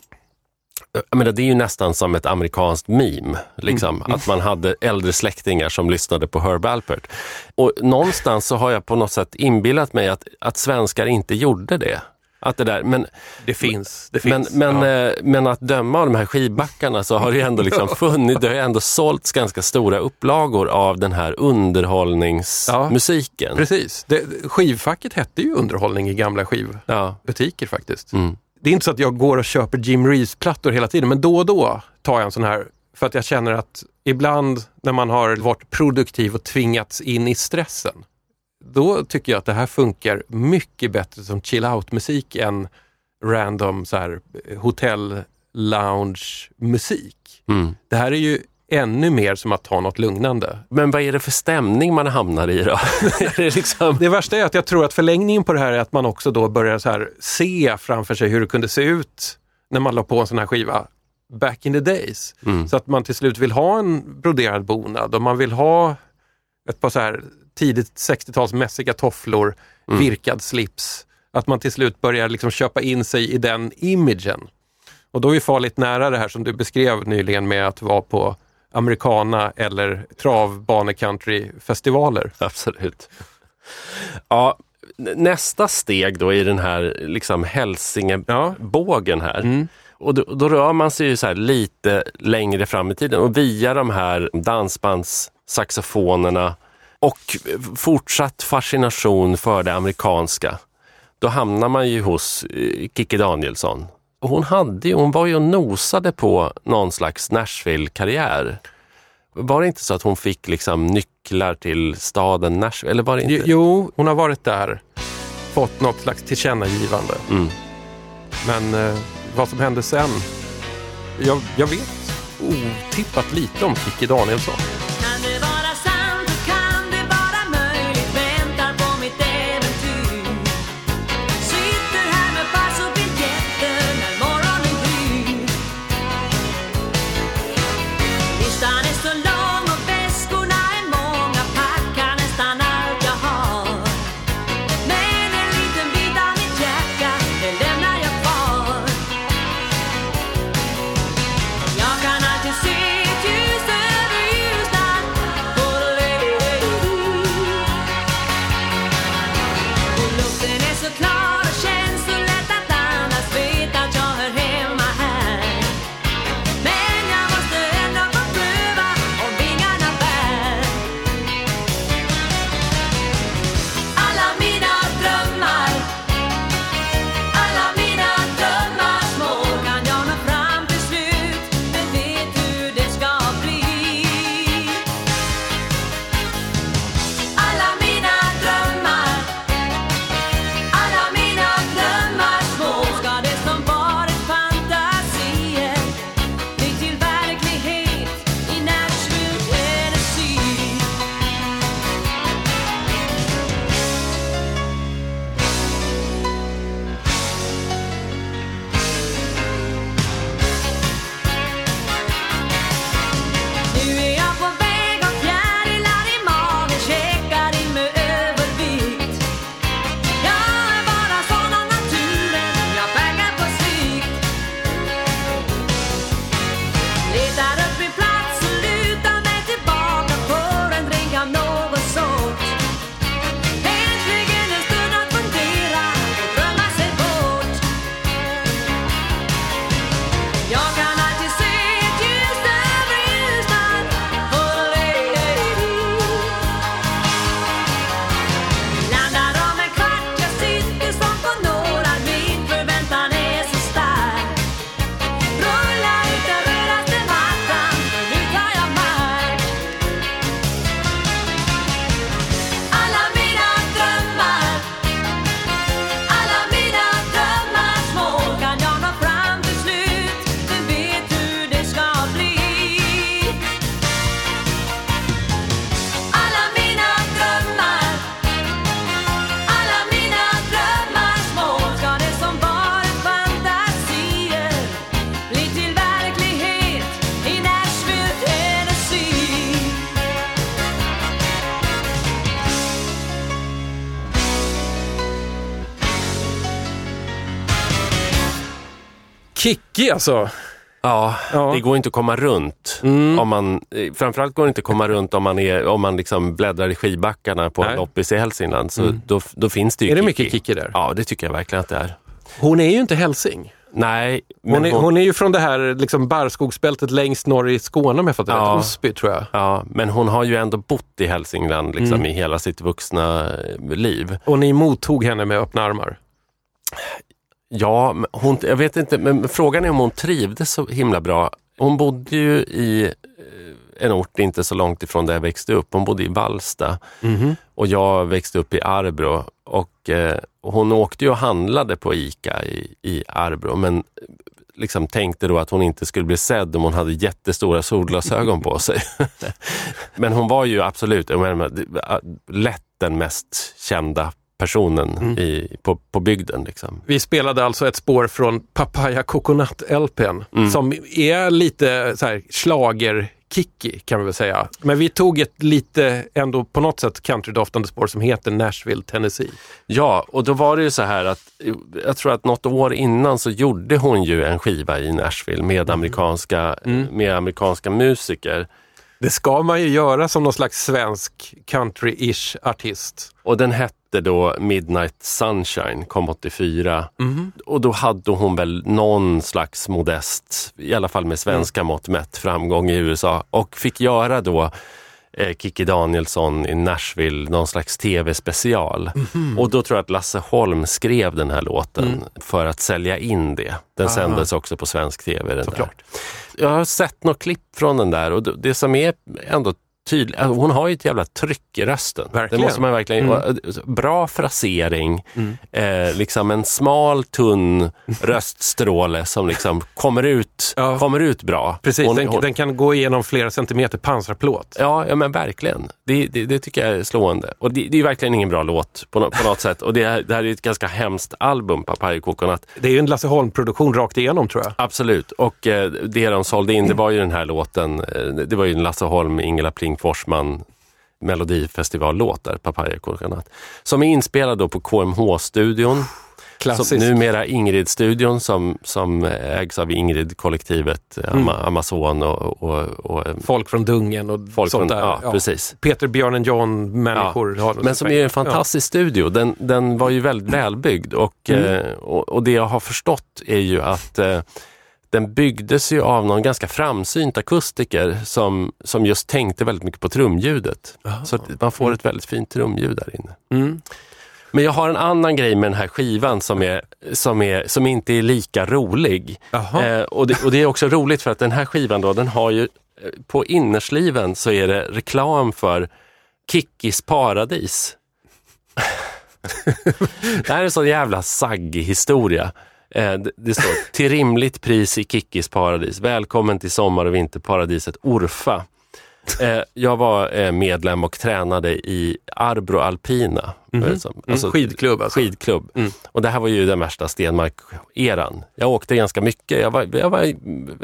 [SPEAKER 7] jag menar, det är ju nästan som ett amerikanskt meme, liksom,
[SPEAKER 6] Mm.
[SPEAKER 7] att man hade äldre släktingar som lyssnade på Herb Alpert. Och någonstans så har jag på något sätt inbillat mig att, att svenskar inte gjorde det. Att det där, men,
[SPEAKER 6] Det finns. Det
[SPEAKER 7] men,
[SPEAKER 6] finns.
[SPEAKER 7] men,
[SPEAKER 6] ja.
[SPEAKER 7] eh, men att döma av de här skivbackarna så har det ändå liksom *laughs* funnits, det har ändå sålts ganska stora upplagor av den här underhållningsmusiken.
[SPEAKER 6] Precis. Det, skivfacket hette ju underhållning i gamla skivbutiker
[SPEAKER 7] Ja.
[SPEAKER 6] faktiskt.
[SPEAKER 7] Mm.
[SPEAKER 6] Det är inte så att jag går och köper Jim Reeves-plattor hela tiden, men då och då tar jag en sån här för att jag känner att ibland när man har varit produktiv och tvingats in i stressen, då tycker jag att det här funkar mycket bättre som chill out-musik än random så här hotell lounge-musik.
[SPEAKER 7] Mm.
[SPEAKER 6] Det här är ju ännu mer som att ta något lugnande.
[SPEAKER 7] Men vad är det för stämning man hamnar i då? *laughs* det liksom...
[SPEAKER 6] Det värsta är att jag tror att förlängningen på det här är att man också då börjar så här se framför sig hur det kunde se ut när man la på en sån här skiva back in the days.
[SPEAKER 7] Mm.
[SPEAKER 6] Så att man till slut vill ha en broderad bonad och man vill ha ett par så här tidigt 60-tals mässiga tofflor,
[SPEAKER 7] Mm.
[SPEAKER 6] virkad slips. Att man till slut börjar liksom köpa in sig i den imagen. Och då är vi farligt nära det här som du beskrev nyligen med att vara på americana eller travbane-country-festivaler.
[SPEAKER 7] Absolut. Ja, nästa steg då i den här liksom Hälsingebågen här.
[SPEAKER 6] Mm.
[SPEAKER 7] Och då, då rör man sig ju så lite längre fram i tiden och via de här dansbandssaxofonerna och fortsatt fascination för det amerikanska. Då hamnar man ju hos eh, Kikki Danielsson. Och hon, hade hon var ju och nosade på någon slags Nashville-karriär. Var det inte så att hon fick liksom nycklar till staden Nashville? Eller var det inte?
[SPEAKER 6] Jo, hon har varit där, fått något slags tillkännagivande.
[SPEAKER 7] Mm.
[SPEAKER 6] Men eh, vad som hände sen, jag, jag vet otippat lite om Kikki Danielsson. Alltså.
[SPEAKER 7] Ja,
[SPEAKER 6] Ja.
[SPEAKER 7] det går inte att komma runt.
[SPEAKER 6] Mm.
[SPEAKER 7] Om man, eh, framförallt går det inte att komma runt om man, är, om man liksom bläddrar i skidbackarna på
[SPEAKER 6] Nej.
[SPEAKER 7] en loppis i Hälsingland. Så då, då finns det ju
[SPEAKER 6] Är det
[SPEAKER 7] Kikki.
[SPEAKER 6] mycket Kikki där?
[SPEAKER 7] Ja, det tycker jag verkligen att det är.
[SPEAKER 6] Hon är ju inte hälsing.
[SPEAKER 7] Nej, men
[SPEAKER 6] Hon är, hon är ju från det här liksom barrskogsbältet längst norr i Skåne om jag fattar
[SPEAKER 7] Ja.
[SPEAKER 6] rätt. Osby tror jag.
[SPEAKER 7] Ja, men hon har ju ändå bott i Hälsingland liksom,
[SPEAKER 6] Mm.
[SPEAKER 7] i hela sitt vuxna eh, liv.
[SPEAKER 6] Och ni mottog henne med öppna armar.
[SPEAKER 7] Ja, hon, jag vet inte, men frågan är om hon trivdes så himla bra. Hon bodde ju i eh, en ort inte så långt ifrån där jag växte upp. Hon bodde i Vallsta och jag växte upp i Arbro. Och, eh, hon åkte ju och handlade på ICA i, i Arbro, men liksom tänkte då att hon inte skulle bli sedd om hon hade jättestora solglasögon på sig. *laughs* men hon var ju absolut lätt den mest kända personen i, på, på bygden. Liksom.
[SPEAKER 6] Vi spelade alltså ett spår från Papaya Coconut LPn
[SPEAKER 7] Mm.
[SPEAKER 6] som är lite så här slager Kikki kan vi väl säga. Men vi tog ett lite ändå på något sätt countrydoftande spår som heter Nashville, Tennessee.
[SPEAKER 7] Ja, och då var det ju så här att jag tror att något år innan så gjorde hon ju en skiva i Nashville med amerikanska, med amerikanska musiker.
[SPEAKER 6] Det ska man ju göra som någon slags svensk country-ish artist.
[SPEAKER 7] Och den hette då Midnight Sunshine, kom 84. Och då hade hon väl någon slags modest, i alla fall med svenska mått mätt, framgång i USA. Och fick göra då eh, Kikki Danielsson i Nashville, någon slags tv-special. Och då tror jag att Lasse Holm skrev den här låten för att sälja in det. Den sändes också på svensk tv. Den där. Jag har sett något klipp från den där och det som är ändå tydligt, alltså hon har ju ett jävla tryck i rösten.
[SPEAKER 6] Verkligen.
[SPEAKER 7] Det måste man verkligen, och, eh, Bra frasering, eh, liksom en smal tunn *laughs* röststråle som liksom kommer ut,
[SPEAKER 6] Ja.
[SPEAKER 7] kommer ut bra.
[SPEAKER 6] Precis,
[SPEAKER 7] Hon-
[SPEAKER 6] den,
[SPEAKER 7] hon-
[SPEAKER 6] den kan gå igenom flera centimeter pansarplåt.
[SPEAKER 7] Ja, ja men verkligen. Det, det, det tycker jag är slående. Och det, det är verkligen ingen bra låt på, nå- på något sätt. Och det här är ett ganska hemskt album, Papaya Coconut.
[SPEAKER 6] Det är ju en Lasse Holm-produktion rakt igenom tror jag.
[SPEAKER 7] Absolut. Och eh, det de sålde in, det var ju den här låten. Eh, det var ju en Lasse Holm, Ingela Pling Forsman Melodifestivallåt där, Papaya Coconut. Som är inspelad då på KMH-studion. Som
[SPEAKER 6] Klassiskt.
[SPEAKER 7] numera Ingrid-studion som, som ägs av Ingrid-kollektivet, eh,
[SPEAKER 6] Mm.
[SPEAKER 7] Ama- Amazon och, och, och eh,
[SPEAKER 6] Folk från Dungen och
[SPEAKER 7] folk
[SPEAKER 6] sånt
[SPEAKER 7] från,
[SPEAKER 6] där.
[SPEAKER 7] ja, precis.
[SPEAKER 6] Peter, Björn John människor. har
[SPEAKER 7] Men som är en fantastisk studio. Den, den var ju väldigt välbyggd och,
[SPEAKER 6] Mm.
[SPEAKER 7] eh, och, och det jag har förstått är ju att den byggdes ju av någon ganska framsynt akustiker som, som just tänkte väldigt mycket på trumljudet. Så att man får ett väldigt fint trumljud där inne.
[SPEAKER 6] Mm.
[SPEAKER 7] Men jag har en annan grej med den här skivan som, är, som, är, som inte är lika rolig. Eh, och, det, och det är också roligt för att den här skivan då, den har ju, eh, på innersliven så är det reklam för Kickis paradis. *laughs* det här är en sån jävla saggig historia. Eh, det, står, till rimligt pris i Kickis paradis. Välkommen till sommar och vinterparadiset Orfa. Eh, jag var eh, medlem och tränade i Arbro Alpina.
[SPEAKER 6] Mhm. Mm, skidklubb alltså.
[SPEAKER 7] Skidklubb. Och det här var ju den värsta Stenmark-eran. Jag åkte ganska mycket. Jag var, jag var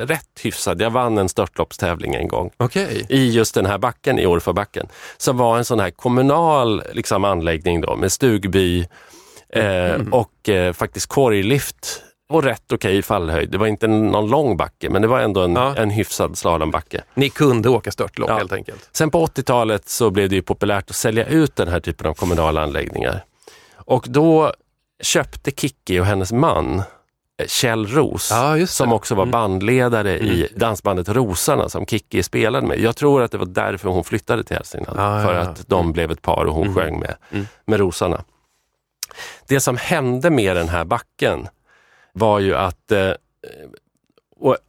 [SPEAKER 7] rätt hyfsad. Jag vann en störtloppstävling en gång
[SPEAKER 6] Okej.
[SPEAKER 7] i just den här backen, i Orfabacken, som var en sån här kommunal liksom, anläggning då, med stugby eh, och eh, faktiskt korglift och rätt okej fallhöjd. Det var inte någon lång backe, men det var ändå en,
[SPEAKER 6] Ja.
[SPEAKER 7] en hyfsad slalombacke.
[SPEAKER 6] Ni kunde åka störtlopp
[SPEAKER 7] Ja.
[SPEAKER 6] helt enkelt.
[SPEAKER 7] Sen på 80-talet så blev det ju populärt att sälja ut den här typen av kommunala anläggningar. Och då köpte Kikki och hennes man eh, Kjell Ros,
[SPEAKER 6] Ja,
[SPEAKER 7] som också var bandledare i dansbandet Rosarna som Kikki spelade med. Jag tror att det var därför hon flyttade till Hälsingland,
[SPEAKER 6] Ja,
[SPEAKER 7] för att de blev ett par och hon sjöng med, med Rosarna. Det som hände med den här backen var ju att eh,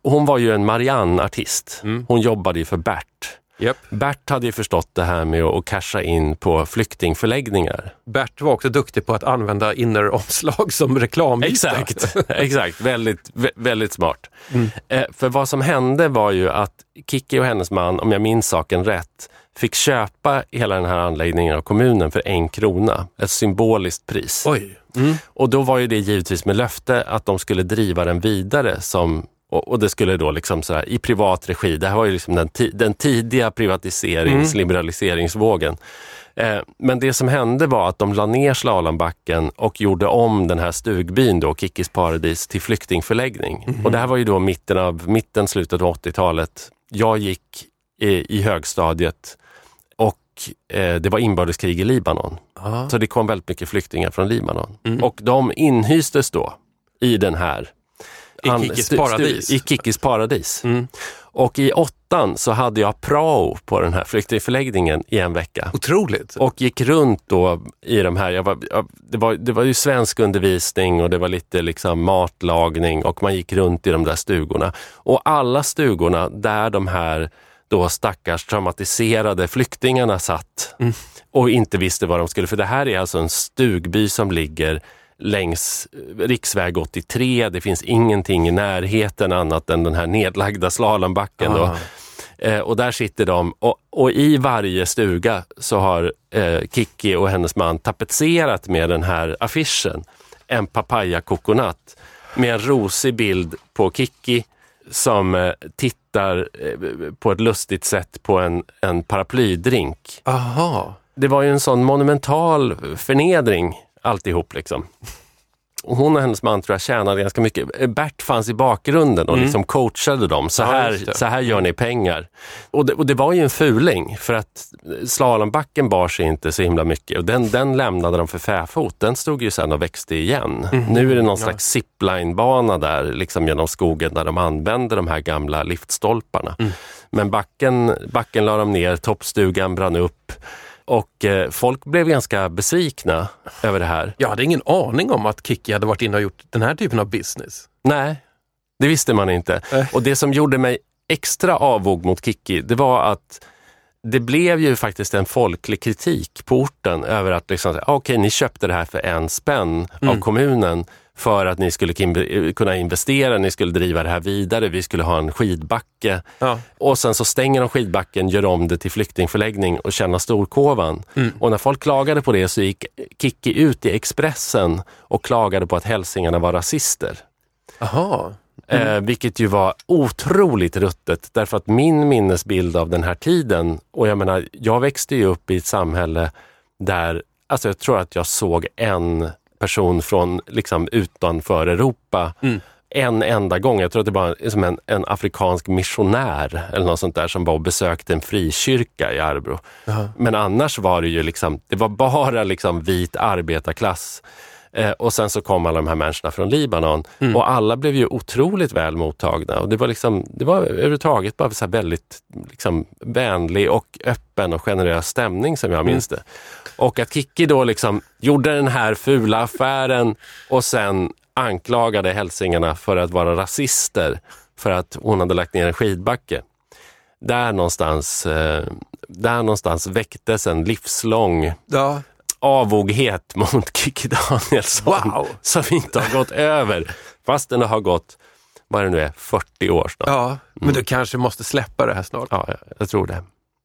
[SPEAKER 7] hon var ju en Marianne-artist. Hon jobbade ju för Bert.
[SPEAKER 6] Japp.
[SPEAKER 7] Bert hade ju förstått det här med att casha in på flyktingförläggningar.
[SPEAKER 6] Bert var också duktig på att använda inneromslag som reklamyta.
[SPEAKER 7] Exakt, *laughs* exakt. Väldigt, vä- väldigt smart.
[SPEAKER 6] Mm.
[SPEAKER 7] Eh, för vad som hände var ju att Kikki och hennes man, om jag minns saken rätt, fick köpa hela den här anläggningen av kommunen för en krona. Ett symboliskt pris.
[SPEAKER 6] Oj.
[SPEAKER 7] Och då var ju det givetvis med löfte att de skulle driva den vidare som och, och det skulle då liksom så här, i privat regi, det här var ju liksom den, den tidiga privatiserings, liberaliseringsvågen. Eh, men det som hände var att de la ner slalombacken och gjorde om den här stugbyn, då, Kickis paradis, till flyktingförläggning. Och det här var ju då mitten av, mitten, slutet av 80-talet. Jag gick i, i högstadiet och eh, det var inbördeskrig i Libanon.
[SPEAKER 6] Ah.
[SPEAKER 7] Så det kom väldigt mycket flyktingar från Libanon. Och de inhystes då i den här
[SPEAKER 6] I
[SPEAKER 7] stu-
[SPEAKER 6] paradis.
[SPEAKER 7] I Kikkis paradis. Och i åttan så hade jag prao på den här flyktingförläggningen i en vecka.
[SPEAKER 6] Otroligt.
[SPEAKER 7] Och gick runt då i de här, jag var, jag, det, var, det var ju svensk undervisning och det var lite liksom matlagning och man gick runt i de där stugorna. Och alla stugorna där de här då stackars traumatiserade flyktingarna satt och inte visste vad de skulle, för det här är alltså en stugby som ligger längs eh, riksväg 83. Det finns ingenting i närheten annat än den här nedlagda slalombacken. Då. Eh, och där sitter de och, och i varje stuga så har eh, Kiki och hennes man tapetserat med den här affischen en papaya coconut med en rosig bild på Kiki som eh, tittar eh, på ett lustigt sätt på en, en paraplydrink.
[SPEAKER 6] Aha.
[SPEAKER 7] Det var ju en sån monumental förnedring alltihop liksom. Och hon och hennes man tror jag tjänade ganska mycket. Bert fanns i bakgrunden och liksom coachade dem. Så,
[SPEAKER 6] Ja,
[SPEAKER 7] här,
[SPEAKER 6] det.
[SPEAKER 7] så här gör ni pengar. Och det, och det var ju en fuling för att slalombacken bar sig inte så himla mycket och den, den lämnade de för fäfot. Den stod ju sen och växte igen. Nu är det någon slags ziplinebana där liksom genom skogen där de använde de här gamla liftstolparna. Men backen, backen la de ner, toppstugan brann upp och eh, folk blev ganska besvikna över det här.
[SPEAKER 6] Jag hade ingen aning om att Kikki hade varit inne och gjort den här typen av business.
[SPEAKER 7] Nej, det visste man inte. Och det som gjorde mig extra avog mot Kiki, det var att det blev ju faktiskt en folklig kritik på orten över att liksom, säga, okej, ni köpte det här för en spänn av kommunen för att ni skulle kim- kunna investera, ni skulle driva det här vidare, vi skulle ha en skidbacke.
[SPEAKER 6] Ja.
[SPEAKER 7] Och sen så stänger de skidbacken, gör om det till flyktingförläggning och tjänar storkovan. Och när folk klagade på det så gick Kiki ut i Expressen och klagade på att hälsingarna var rasister.
[SPEAKER 6] Aha.
[SPEAKER 7] Eh, vilket ju var otroligt ruttet därför att min minnesbild av den här tiden, och jag menar, jag växte ju upp i ett samhälle där, alltså jag tror att jag såg en person från liksom utanför Europa en enda gång. Jag tror att det var som en, en afrikansk missionär eller något sånt där som var och besökte en frikyrka i Arbro. Men annars var det ju liksom, det var bara liksom vit arbetarklass. Eh, och sen så kom alla de här människorna från Libanon och alla blev ju otroligt väl mottagna. Och det var, liksom, det var överhuvudtaget bara så väldigt liksom, vänlig och öppen och generös stämning som jag minns det. Och att Kikki då liksom gjorde den här fula affären och sen anklagade hälsingarna för att vara rasister för att hon hade lagt ner en skidbacke. Där någonstans, eh, där någonstans väcktes en livslång
[SPEAKER 6] Ja.
[SPEAKER 7] Avoghet *laughs* mot Kikki Danielsson
[SPEAKER 6] Wow.
[SPEAKER 7] som inte har gått över. Fast den har gått, vad det nu är, 40 år snart.
[SPEAKER 6] ja, men du kanske måste släppa det här snart.
[SPEAKER 7] Ja, jag, jag tror det.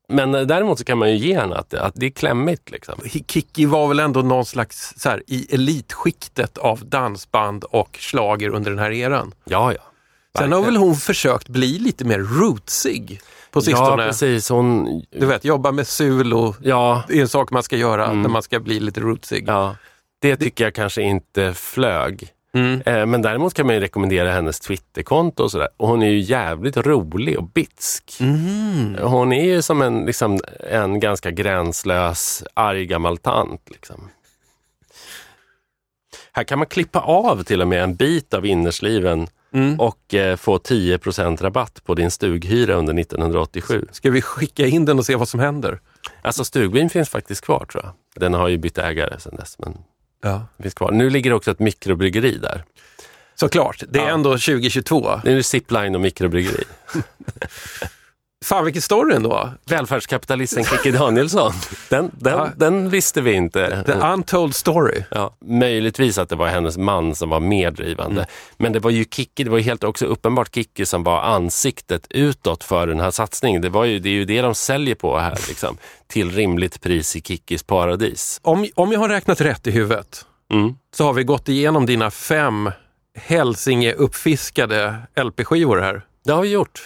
[SPEAKER 7] Men eh, däremot så kan man ju ge henne att, att det är klämmigt. Liksom.
[SPEAKER 6] Kikki var väl ändå någon slags så här, i elitskiktet av dansband och slager under den här eran.
[SPEAKER 7] Ja, ja.
[SPEAKER 6] Sen har väl hon försökt bli lite mer rootsig på
[SPEAKER 7] Ja,
[SPEAKER 6] sistone.
[SPEAKER 7] precis. Hon,
[SPEAKER 6] du vet, jobba med sul och
[SPEAKER 7] ja,
[SPEAKER 6] det är en sak man ska göra när man ska bli lite rootsig.
[SPEAKER 7] ja, det tycker jag kanske inte flög.
[SPEAKER 6] Mm.
[SPEAKER 7] Eh, Men däremot kan man ju rekommendera hennes Twitterkonto och sådär. Och hon är ju jävligt rolig och bitsk.
[SPEAKER 6] Mm.
[SPEAKER 7] Hon är ju som en, liksom, en ganska gränslös, arg gammal tant. Liksom. Här kan man klippa av till och med en bit av innersliven
[SPEAKER 6] Mm.
[SPEAKER 7] och eh, få 10% rabatt på din stughyra under 1987.
[SPEAKER 6] Ska vi skicka in den och se vad som händer?
[SPEAKER 7] Alltså stugbyn finns faktiskt kvar tror jag. Den har ju bytt ägare sedan dess. Men
[SPEAKER 6] Ja.
[SPEAKER 7] finns kvar. Nu ligger det också ett mikrobryggeri där.
[SPEAKER 6] Såklart, det är
[SPEAKER 7] Ja.
[SPEAKER 6] ändå 2022.
[SPEAKER 7] Nu är det zipline och mikrobryggeri. *laughs*
[SPEAKER 6] Fan vilken story ändå.
[SPEAKER 7] Välfärdskapitalisten Kikki Danielsson. Den, den,
[SPEAKER 6] Ja.
[SPEAKER 7] den visste vi inte.
[SPEAKER 6] The untold story.
[SPEAKER 7] Ja, möjligtvis att det var hennes man som var mer drivande. Men det var ju Kikki, det var ju helt också uppenbart Kikki som var ansiktet utåt för den här satsningen. Det, var ju, det är ju det de säljer på här, liksom. till rimligt pris i Kikkis paradis.
[SPEAKER 6] Om, om jag har räknat rätt i huvudet
[SPEAKER 7] Mm.
[SPEAKER 6] så har vi gått igenom dina fem Hälsinge-uppfiskade LP-skivor här.
[SPEAKER 7] Det har vi gjort.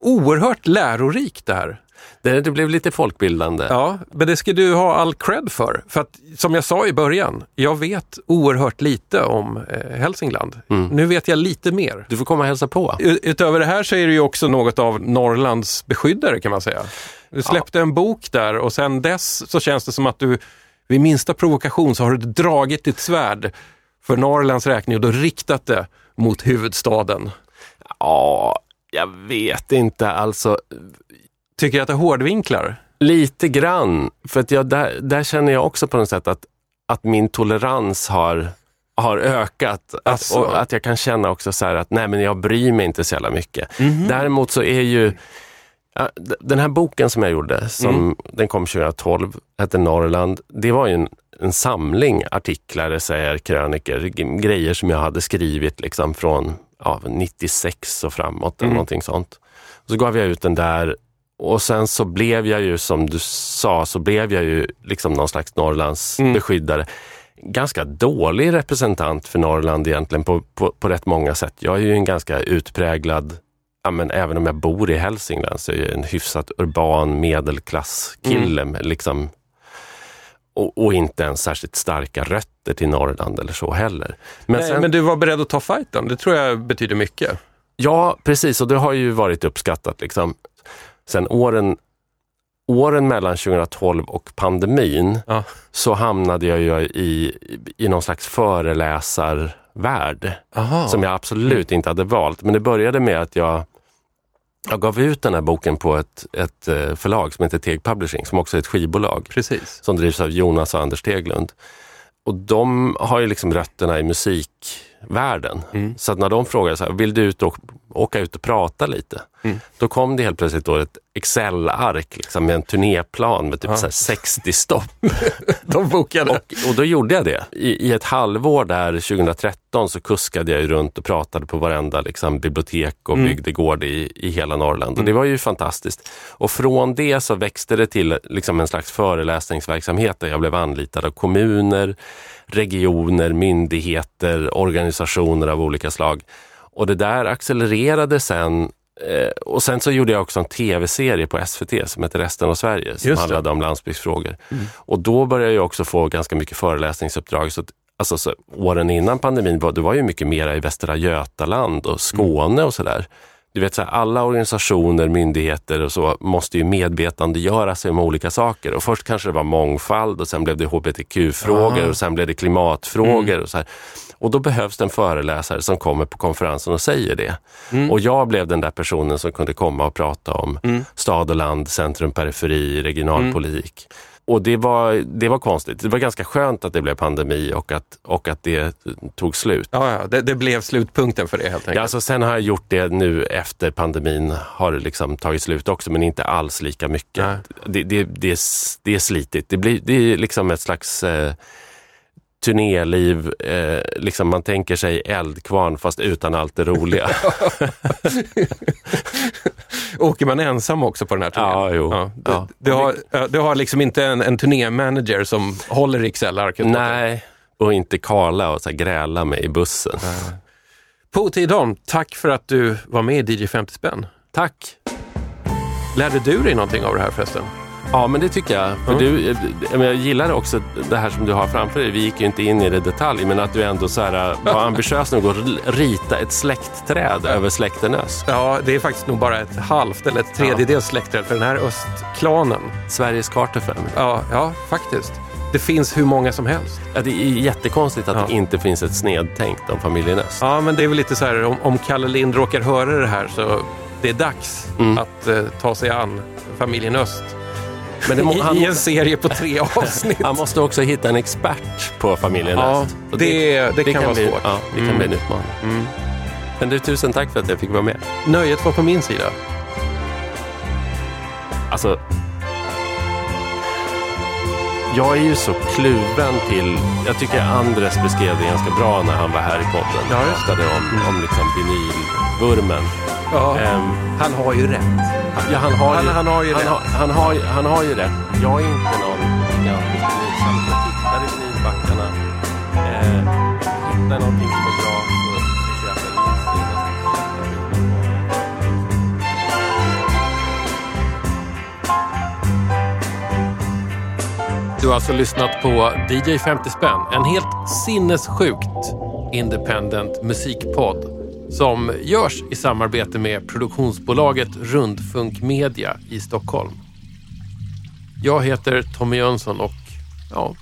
[SPEAKER 6] Oerhört lärorikt det här.
[SPEAKER 7] Det, det blev lite folkbildande.
[SPEAKER 6] Ja, men det ska du ha all cred för. För att som jag sa i början, jag vet oerhört lite om eh, Hälsingland. Nu vet jag lite mer.
[SPEAKER 7] Du får komma och hälsa på.
[SPEAKER 6] Utöver det här så är det ju också något av Norrlands beskyddare kan man säga. Du släppte en bok där och sen dess så känns det som att du vid minsta provokation så har du dragit ditt svärd för Norrlands räkning och då riktat det mot huvudstaden.
[SPEAKER 7] Ja, jag vet inte. Alltså,
[SPEAKER 6] Tycker jag att det hårdvinklar?
[SPEAKER 7] lite grann. För att jag, där, där känner jag också på något sätt att, att min tolerans har, har ökat. Att, och att jag kan känna också så att nej, men jag bryr mig inte så jävla mycket. Däremot så är ju den här boken som jag gjorde, som den kom 2012, hette Norrland. Det var ju en, en samling artiklar, essäer, kröniker, grejer som jag hade skrivit liksom från ja, 96 och framåt eller någonting sånt. Så gav jag ut den där och sen så blev jag ju, som du sa, så blev jag ju liksom någon slags Norrlands beskyddare. Ganska dålig representant för Norrland egentligen på, på, på rätt många sätt. Jag är ju en ganska utpräglad, ja, men även om jag bor i Hälsingland, så är jag en hyfsat urban medelklasskille. med Liksom, och, och inte ens särskilt starka rötter till Norrland eller så heller. Men
[SPEAKER 6] Nej,
[SPEAKER 7] sen,
[SPEAKER 6] men du var beredd att ta fighten. Det tror jag betyder mycket.
[SPEAKER 7] Ja, precis. Och det har ju varit uppskattat. Liksom. Sen åren, åren mellan 2012 och pandemin
[SPEAKER 6] Ja.
[SPEAKER 7] så hamnade jag ju i, i någon slags föreläsarvärld
[SPEAKER 6] Aha.
[SPEAKER 7] som jag absolut inte hade valt. Men det började med att jag, jag gav ut den här boken på ett, ett eh, förlag som heter Teg Publishing, som också är ett skivbolag
[SPEAKER 6] Precis.
[SPEAKER 7] som drivs av Jonas och Anders Teglund. Och de har ju liksom rötterna i musikvärlden. Så att när de frågade så här, vill du ut och, åka ut och prata lite? Då kom det helt plötsligt då ett Excel-ark liksom, med en turnéplan med typ så här 60 stopp. *laughs*
[SPEAKER 6] De bokade.
[SPEAKER 7] Och, och då gjorde jag det. I, I ett halvår där 2013 så kuskade jag runt och pratade på varenda liksom, bibliotek och bygdegård i, i hela Norrland. Och det var ju fantastiskt. Och från det så växte det till liksom, en slags föreläsningsverksamhet där jag blev anlitad av kommuner, regioner, myndigheter, organisationer av olika slag. Och det där accelererade sen eh, och sen så gjorde jag också en tv-serie på SVT som heter Resten av Sverige som handlade om landsbygdsfrågor. Och då började jag också få ganska mycket föreläsningsuppdrag. Så att, alltså, så, åren innan pandemin var det var ju mycket mera i Västra Götaland och Skåne och sådär. Du vet, så här, alla organisationer, myndigheter och så måste ju medvetandegöra sig om olika saker. Och först kanske det var mångfald och sen blev det hbtq-frågor och sen blev det klimatfrågor. Och, så här. Och då behövs det en föreläsare som kommer på konferensen och säger det. Och jag blev den där personen som kunde komma och prata om stad och land, centrum, periferi, regionalpolitik. Och det var, det var konstigt. Det var ganska skönt att det blev pandemi och att, och att det tog slut.
[SPEAKER 6] Ja, ja det, det blev slutpunkten för det helt enkelt.
[SPEAKER 7] Ja, alltså sen har jag gjort det nu efter pandemin har det liksom tagit slut också, men inte alls lika mycket. Det, det, det, det är slitigt. Det, blir, det är liksom ett slags eh, turnéliv. Eh, liksom man tänker sig eldkvarn fast utan allt det roliga. *laughs*
[SPEAKER 6] Åker man ensam också på den här turnén?
[SPEAKER 7] Ja, jo.
[SPEAKER 6] Du,
[SPEAKER 7] Ja.
[SPEAKER 6] du, har, ja, du har liksom inte en, en turnémanager som håller dig?
[SPEAKER 7] Nej, och inte Karla och så gräla med i bussen.
[SPEAKER 6] Putte Idon, tack för att du var med i DJ 50 spänn.
[SPEAKER 7] Tack!
[SPEAKER 6] Lärde du dig någonting av det här förresten?
[SPEAKER 7] Ja, men det tycker jag. För du, jag, men jag gillar också det här som du har framför dig. Vi gick ju inte in i det i detalj, men att du ändå så här, var ambitiös nog att rita ett släktträd över släkten öst.
[SPEAKER 6] Ja, det är faktiskt nog bara ett halvt eller ett tredjedels släktträd för den här östklanen.
[SPEAKER 7] Sveriges kartafamilj.
[SPEAKER 6] Ja, ja, faktiskt. Det finns hur många som helst.
[SPEAKER 7] Ja, det är jättekonstigt att
[SPEAKER 6] Ja.
[SPEAKER 7] det inte finns ett snedtänkt om familjen öst.
[SPEAKER 6] Ja, men det är väl lite så här, om, om Kalle Lind råkar höra det här så det är dags
[SPEAKER 7] Mm.
[SPEAKER 6] att eh, ta sig an familjen Öst.
[SPEAKER 7] Men det må, han,
[SPEAKER 6] I en serie på tre *laughs* avsnitt.
[SPEAKER 7] han måste också hitta en expert på familjen
[SPEAKER 6] Ja,
[SPEAKER 7] öst. Och
[SPEAKER 6] det, det, kan, vara
[SPEAKER 7] bli,
[SPEAKER 6] svårt.
[SPEAKER 7] Ja, det kan
[SPEAKER 6] Mm.
[SPEAKER 7] bli en utmaning.
[SPEAKER 6] Mm.
[SPEAKER 7] Men du, tusen tack för att jag fick vara med.
[SPEAKER 6] Nöjet var på min sida.
[SPEAKER 7] Alltså, jag är ju så kluven till... Jag tycker Andres beskrev det ganska bra när han var här i podden.
[SPEAKER 6] Ja, just det.
[SPEAKER 7] pratade om, om liksom vinylvurmen.
[SPEAKER 6] Ja,
[SPEAKER 7] Ehm,
[SPEAKER 6] han har ju rätt.
[SPEAKER 7] ja, han, har
[SPEAKER 6] Han-
[SPEAKER 7] ju,
[SPEAKER 6] han har ju
[SPEAKER 7] han,
[SPEAKER 6] rätt.
[SPEAKER 7] har, han, har, ju- han har ju rätt. Jag är inte någon gigantisk vinylsamlare. Jag tittar i vinylbackarna. Eh, hittar någonting som är bra så, så köper jag.
[SPEAKER 6] Du har alltså lyssnat på DJ 50 spänn, en helt sinnessjukt independent musikpodd som görs i samarbete med produktionsbolaget Rundfunk Media i Stockholm. Jag heter Tommy Jönsson och ja,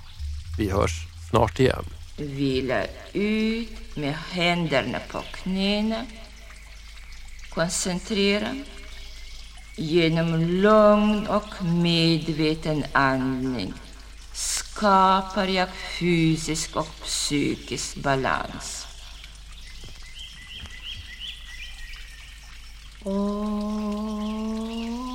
[SPEAKER 6] vi hörs snart igen.
[SPEAKER 12] Vila ut med händerna på knäna. Koncentrera. Genom lugn och medveten andning skapar jag fysisk och psykisk balans. oh.